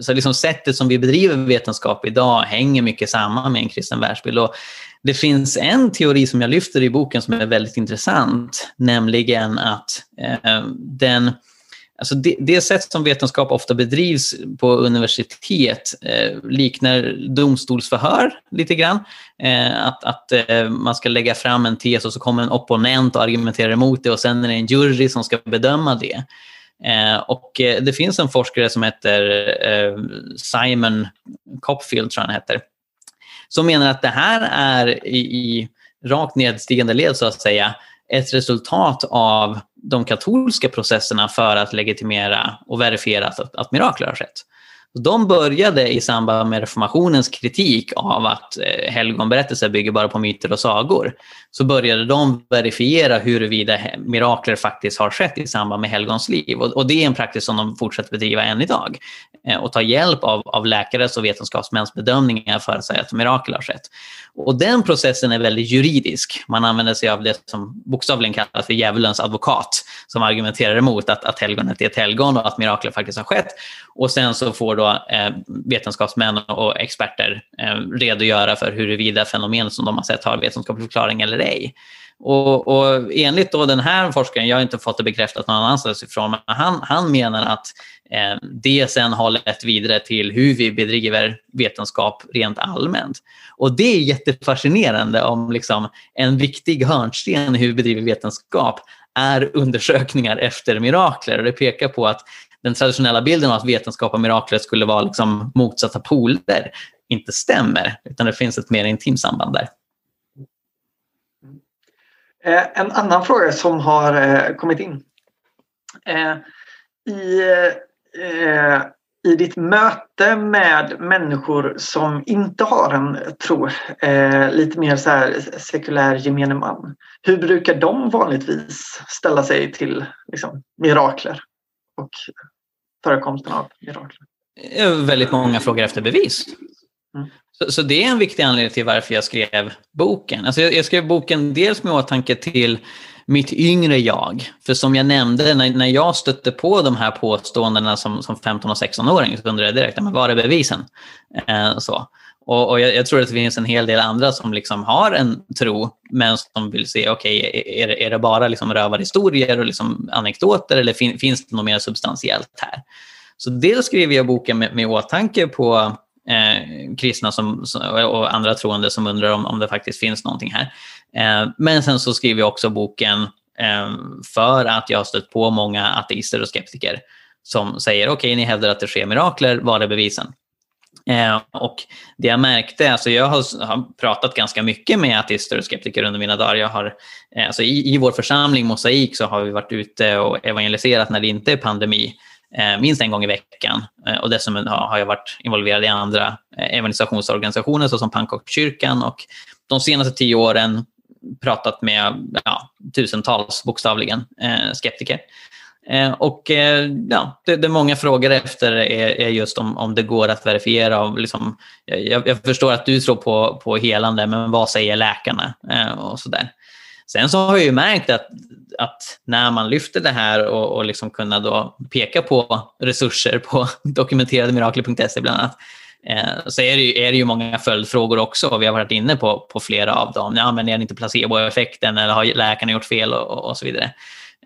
Så liksom sättet som vi bedriver vetenskap idag hänger mycket samman med en kristen världsbild. Och det finns en teori som jag lyfter i boken som är väldigt intressant, nämligen att eh, den Alltså det, det, sätt som vetenskap ofta bedrivs på universitet eh, liknar domstolsförhör lite grann. Eh, att att eh, man ska lägga fram en tes och så kommer en opponent och argumenterar emot det och sen är det en jury som ska bedöma det. Eh, och eh, det finns en forskare som heter eh, Simon Copfield, tror jag han heter, som menar att det här är i, i rakt nedstigande led så att säga ett resultat av de katolska processerna för att legitimera och verifiera att, att mirakler har skett. De började i samband med reformationens kritik av att eh, helgonberättelser bygger bara på myter och sagor. Så började de verifiera huruvida mirakler faktiskt har skett i samband med helgons liv. Och, det är en praxis som de fortsätter bedriva än idag. Eh, och ta hjälp av, av läkares och vetenskapsmäns bedömningar för att säga att mirakel har skett. Och den processen är väldigt juridisk. Man använder sig av det som bokstavligen kallas för djävulens advokat som argumenterar emot att, att helgonet är ett helgon och att mirakler faktiskt har skett. Och sen så får då då eh, vetenskapsmän och experter eh, redogöra för huruvida fenomen som de har sett har vetenskaplig förklaring eller ej. Och, och enligt då den här forskaren, jag har inte fått det bekräftat någon annanstans ifrån, men han, han menar att eh, det sen har lett vidare till hur vi bedriver vetenskap rent allmänt. Och det är jättefascinerande om liksom en viktig hörnsten i hur vi bedriver vetenskap är undersökningar efter mirakler. Och det pekar på att den traditionella bilden av att vetenskap och mirakler skulle vara liksom motsatta poler inte stämmer, utan det finns ett mer intimt samband där. Eh, en annan fråga som har eh, kommit in. Eh, I, I ditt möte med människor som inte har en tro, lite mer så här sekulär gemene man. Hur brukar de vanligtvis ställa sig till liksom, mirakler och förekomsten av mirakler? Väldigt många frågar efter bevis. Mm. Så, så, det är en viktig anledning till varför jag skrev boken. Alltså jag, jag skrev boken dels med åtanke till mitt yngre jag. För som jag nämnde, när, när jag stötte på de här påståendena som, som 15 och 16-åring så undrade jag direkt, men var är bevisen? Eh, så. Och, och jag, jag, tror att det finns en hel del andra som liksom har en tro, men som vill se, okej, okay, är, är det bara liksom rövarhistorier och liksom anekdoter eller fin, finns det något mer substantiellt här? Så dels skrev jag boken med, med åtanke på eh, kristna som, och andra troende som undrar om, om det faktiskt finns någonting här. Eh, men sen så skriver jag också boken eh, för att jag har stött på många ateister och skeptiker som säger okej, okay, ni hävdar att det sker mirakler, var är bevisen? Eh, och det jag märkte, alltså jag har, har, pratat ganska mycket med ateister och skeptiker under mina dagar. Jag har, eh, alltså i, I vår församling Mosaik så har vi varit ute och evangeliserat när det inte är pandemi eh, minst en gång i veckan. Eh, och dessutom har jag varit involverad i andra eh, evangelisationsorganisationer såsom Pankokkyrkan och de senaste tio åren pratat med ja, tusentals, bokstavligen, eh, skeptiker. Eh, och eh, ja, det, det många frågar efter är, är, just om, om det går att verifiera. Liksom, jag, jag, förstår att du tror på, på helande, men vad säger läkarna? Eh, och så där. Sen så har jag ju märkt att, att när man lyfter det här och, och liksom kunna då peka på resurser på dokumenterademirakler.se bland annat, så är det, ju, är det ju många följdfrågor också. Vi har varit inne på, på flera av dem. Ja, men är det inte placeboeffekten eller har läkarna gjort fel och, och så vidare.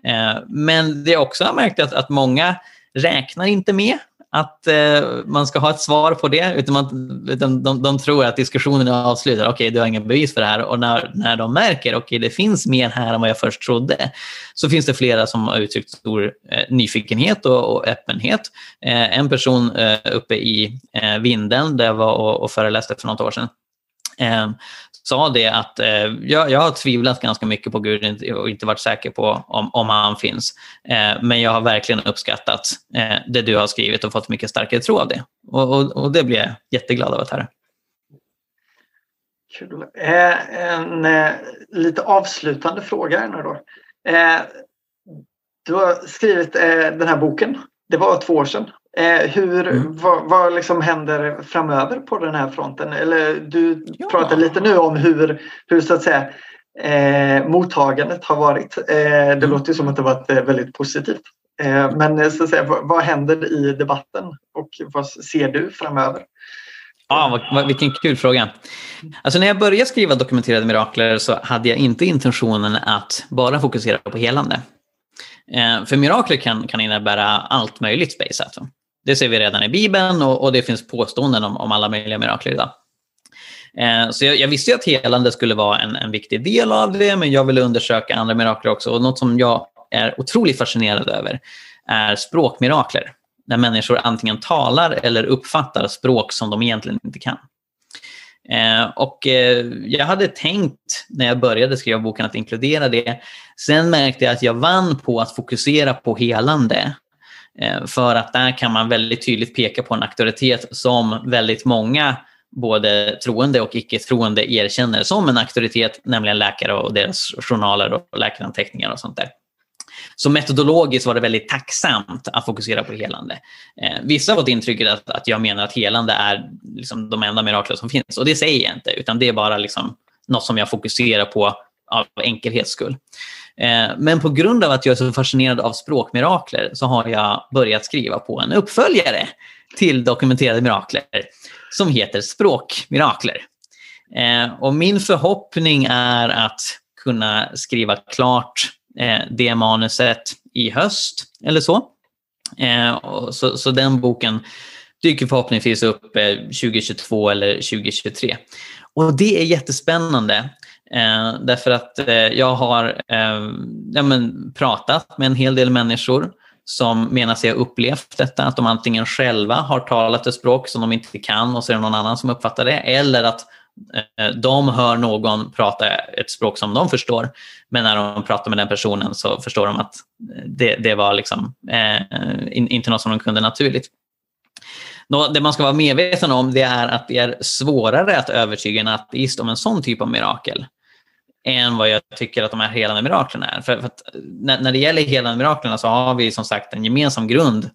Eh, men det jag också har märkt att, att många räknar inte med att eh, man ska ha ett svar på det, utan, man, utan de, de, tror att diskussionen är avslutad. Okej, okay, du har inga bevis för det här. Och när, när de märker att okay, det finns mer här än vad jag först trodde, så finns det flera som har uttryckt stor eh, nyfikenhet och, och öppenhet. Eh, en person eh, uppe i eh, Vindeln, där jag var och, och föreläste för något år sedan, eh, sa det att eh, jag, jag har tvivlat ganska mycket på Gud och inte varit säker på om, om han finns. Eh, men jag har verkligen uppskattat eh, det du har skrivit och fått mycket starkare tro av det. Och, och, och det blir jag jätteglad av att höra. Kul. Eh, en eh, lite avslutande fråga här nu då. Eh, du har skrivit eh, den här boken. Det var två år sedan. Eh, hur, mm. vad, vad liksom händer framöver på den här fronten? Eller du ja. pratar lite nu om hur, hur så att säga, eh, mottagandet har varit. Eh, det mm. låter som att det varit eh, väldigt positivt. Eh, men så att säga, vad, vad, händer i debatten och vad ser du framöver? Ja, vad, vilken kul fråga. Alltså när jag började skriva dokumenterade mirakler så hade jag inte intentionen att bara fokusera på helande. Eh, för mirakler kan, kan innebära allt möjligt space. Det ser vi redan i Bibeln och, och det finns påståenden om, om alla möjliga mirakler idag. Eh, så jag, jag, visste att helande skulle vara en, en viktig del av det, men jag ville undersöka andra mirakler också. Och något som jag är otroligt fascinerad över är språkmirakler. När människor antingen talar eller uppfattar språk som de egentligen inte kan. Eh, och eh, jag hade tänkt när jag började skriva boken att inkludera det. Sen märkte jag att jag vann på att fokusera på helande Eh, för att där kan man väldigt tydligt peka på en auktoritet som väldigt många både troende och icke-troende erkänner som en auktoritet, nämligen läkare och deras journaler och läkaranteckningar och sånt där. Så metodologiskt var det väldigt tacksamt att fokusera på helande. Eh, vissa har fått intrycket att, att jag menar att helande är liksom de enda mirakler som finns. Och det säger jag inte, utan det är bara liksom något som jag fokuserar på av enkelhets skull. Eh, men på grund av att jag är så fascinerad av språkmirakler så har jag börjat skriva på en uppföljare till dokumenterade mirakler som heter Språkmirakler. Eh, och min förhoppning är att kunna skriva klart eh, det manuset i höst eller så. Eh, så, så den boken dyker förhoppningsvis upp eh, 2022 eller 2023. Och det är jättespännande. Eh, därför att eh, jag har eh, ja, men, pratat med en hel del människor som menar sig ha upplevt detta, att de antingen själva har talat ett språk som de inte kan och så är det någon annan som uppfattar det, eller att eh, de hör någon prata ett språk som de förstår, men när de pratar med den personen så förstår de att det, det var liksom, eh, inte något som de kunde naturligt. Det man ska vara medveten om det är att det är svårare att övertyga en ateist om en sån typ av mirakel än vad jag tycker att de här helande miraklerna är. För, för när, när, det gäller helande miraklerna så har vi som sagt en gemensam grund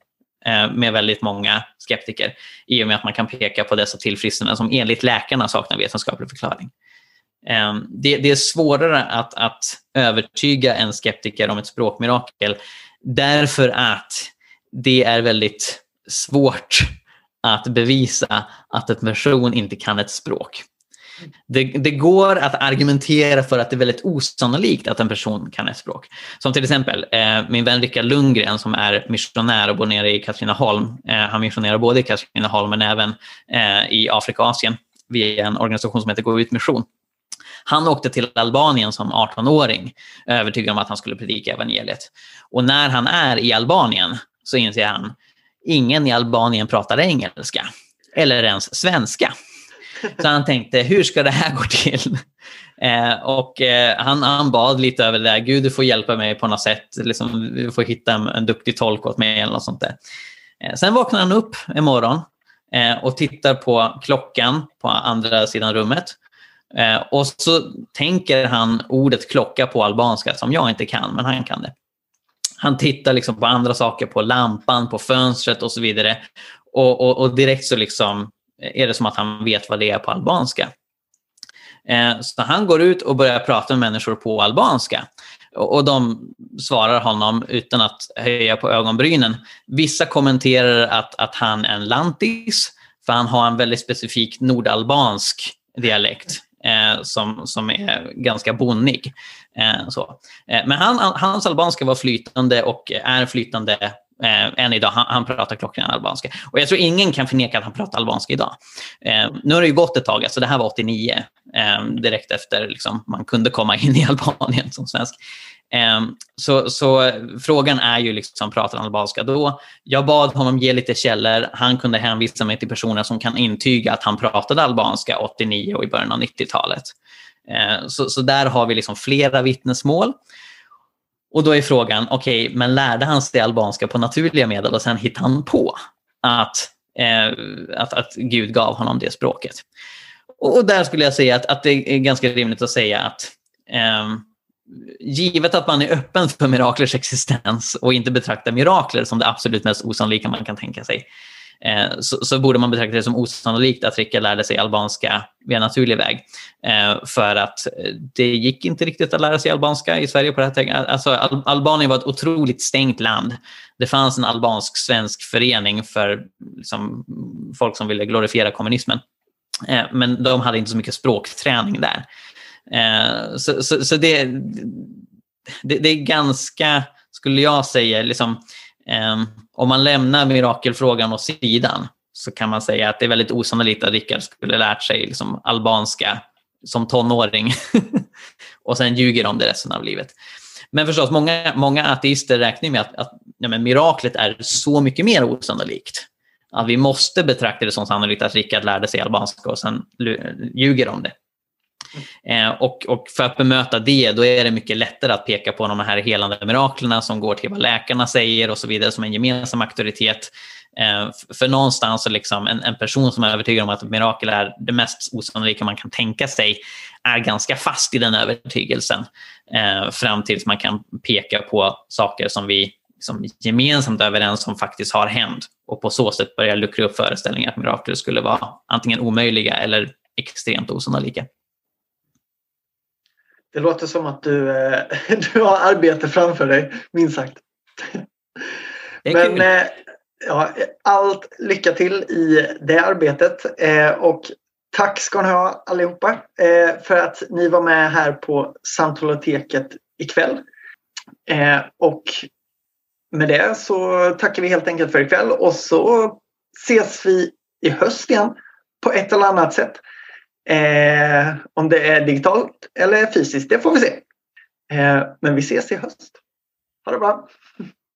eh, med väldigt många skeptiker i och med att man kan peka på dessa tillfrisknanden som enligt läkarna saknar vetenskaplig förklaring. Eh, det, det, är svårare att, att övertyga en skeptiker om ett språkmirakel därför att det är väldigt svårt att bevisa att en person inte kan ett språk. Det, det, går att argumentera för att det är väldigt osannolikt att en person kan ett språk. Som till exempel eh, min vän Rickard Lundgren som är missionär och bor nere i Katrineholm. Eh, han missionerar både i Katrineholm men även eh, i Afrika och Asien via en organisation som heter Gå ut mission. Han åkte till Albanien som 18-åring övertygad om att han skulle predika evangeliet. Och när han är i Albanien så inser han ingen i Albanien pratar engelska eller ens svenska. Så han tänkte, hur ska det här gå till? Eh, och eh, han, han bad lite över det där. Gud, du får hjälpa mig på något sätt. Liksom, du får hitta en, en duktig tolk åt mig eller något sånt där. Eh, sen vaknar han upp en morgon eh, och tittar på klockan på andra sidan rummet. Eh, och så tänker han ordet klocka på albanska som jag inte kan, men han kan det. Han tittar liksom på andra saker, på lampan, på fönstret och så vidare. Och, och, och direkt så liksom är det som att han vet vad det är på albanska. Eh, så han går ut och börjar prata med människor på albanska. Och de svarar honom utan att höja på ögonbrynen. Vissa kommenterar att, att han är en lantis, för han har en väldigt specifik nordalbansk dialekt eh, som, som är ganska bonnig. Eh, så. Eh, men han, hans albanska var flytande och är flytande eh, än idag. Han, han pratar klockren albanska. Och jag tror ingen kan förneka att han pratar albanska idag. Eh, nu har det ju gått ett tag, alltså det här var 89, eh, direkt efter liksom, man kunde komma in i Albanien som svensk. Eh, så, så frågan är ju, liksom, pratar han albanska då? Jag bad honom ge lite källor. Han kunde hänvisa mig till personer som kan intyga att han pratade albanska 89 och i början av 90-talet. Eh, så, så där har vi liksom flera vittnesmål. Och då är frågan, okej, okay, men lärde han sig albanska på naturliga medel och sen hittade han på att, eh, att, att Gud gav honom det språket? Och, och där skulle jag säga att, att det är ganska rimligt att säga att eh, givet att man är öppen för miraklers existens och inte betraktar mirakler som det absolut mest osannolika man kan tänka sig, Eh, Eh, så, så, borde man betrakta det som osannolikt att Rickard lärde sig albanska via naturlig väg. Eh, för att eh, det gick inte riktigt att lära sig albanska i Sverige på det här tänket. Alltså, Al Albanien var ett otroligt stängt land. Det fanns en albansk-svensk förening för liksom, folk som ville glorifiera kommunismen. Eh, men de hade inte så mycket språkträning där. Eh, så, så, så det, det, det, är ganska, skulle jag säga, liksom, ehm, om man lämnar mirakelfrågan åt sidan så kan man säga att det är väldigt osannolikt att Rickard skulle lärt sig liksom albanska som tonåring och sen ljuger om det resten av livet. Men förstås, många, många ateister räknar med att, att ja, men miraklet är så mycket mer osannolikt. Att vi måste betrakta det som sannolikt att Rickard lärde sig albanska och sen ljuger om det. Eh, och, och för att bemöta det, då är det mycket lättare att peka på de här helande miraklerna som går till vad läkarna säger och så vidare som en gemensam auktoritet. Eh, för någonstans, liksom, en, en person som är övertygad om att ett mirakel är det mest osannolika man kan tänka sig, är ganska fast i den övertygelsen. Eh, fram tills man kan peka på saker som vi som gemensamt är överens om faktiskt har hänt och på så sätt börja luckra upp föreställningar att mirakel skulle vara antingen omöjliga eller extremt osannolika. Det låter som att du, eh, du har arbete framför dig, minst sagt. Men eh, ja, allt lycka till i det arbetet eh, och tack ska ni ha allihopa för att ni var med här på Samtaloteket ikväll. Och med det så tackar vi helt enkelt för ikväll och så ses vi i höst igen på ett eller annat sätt. Eh, om det är digitalt eller fysiskt, det får vi se. Eh, men vi ses i höst. Ha det bra!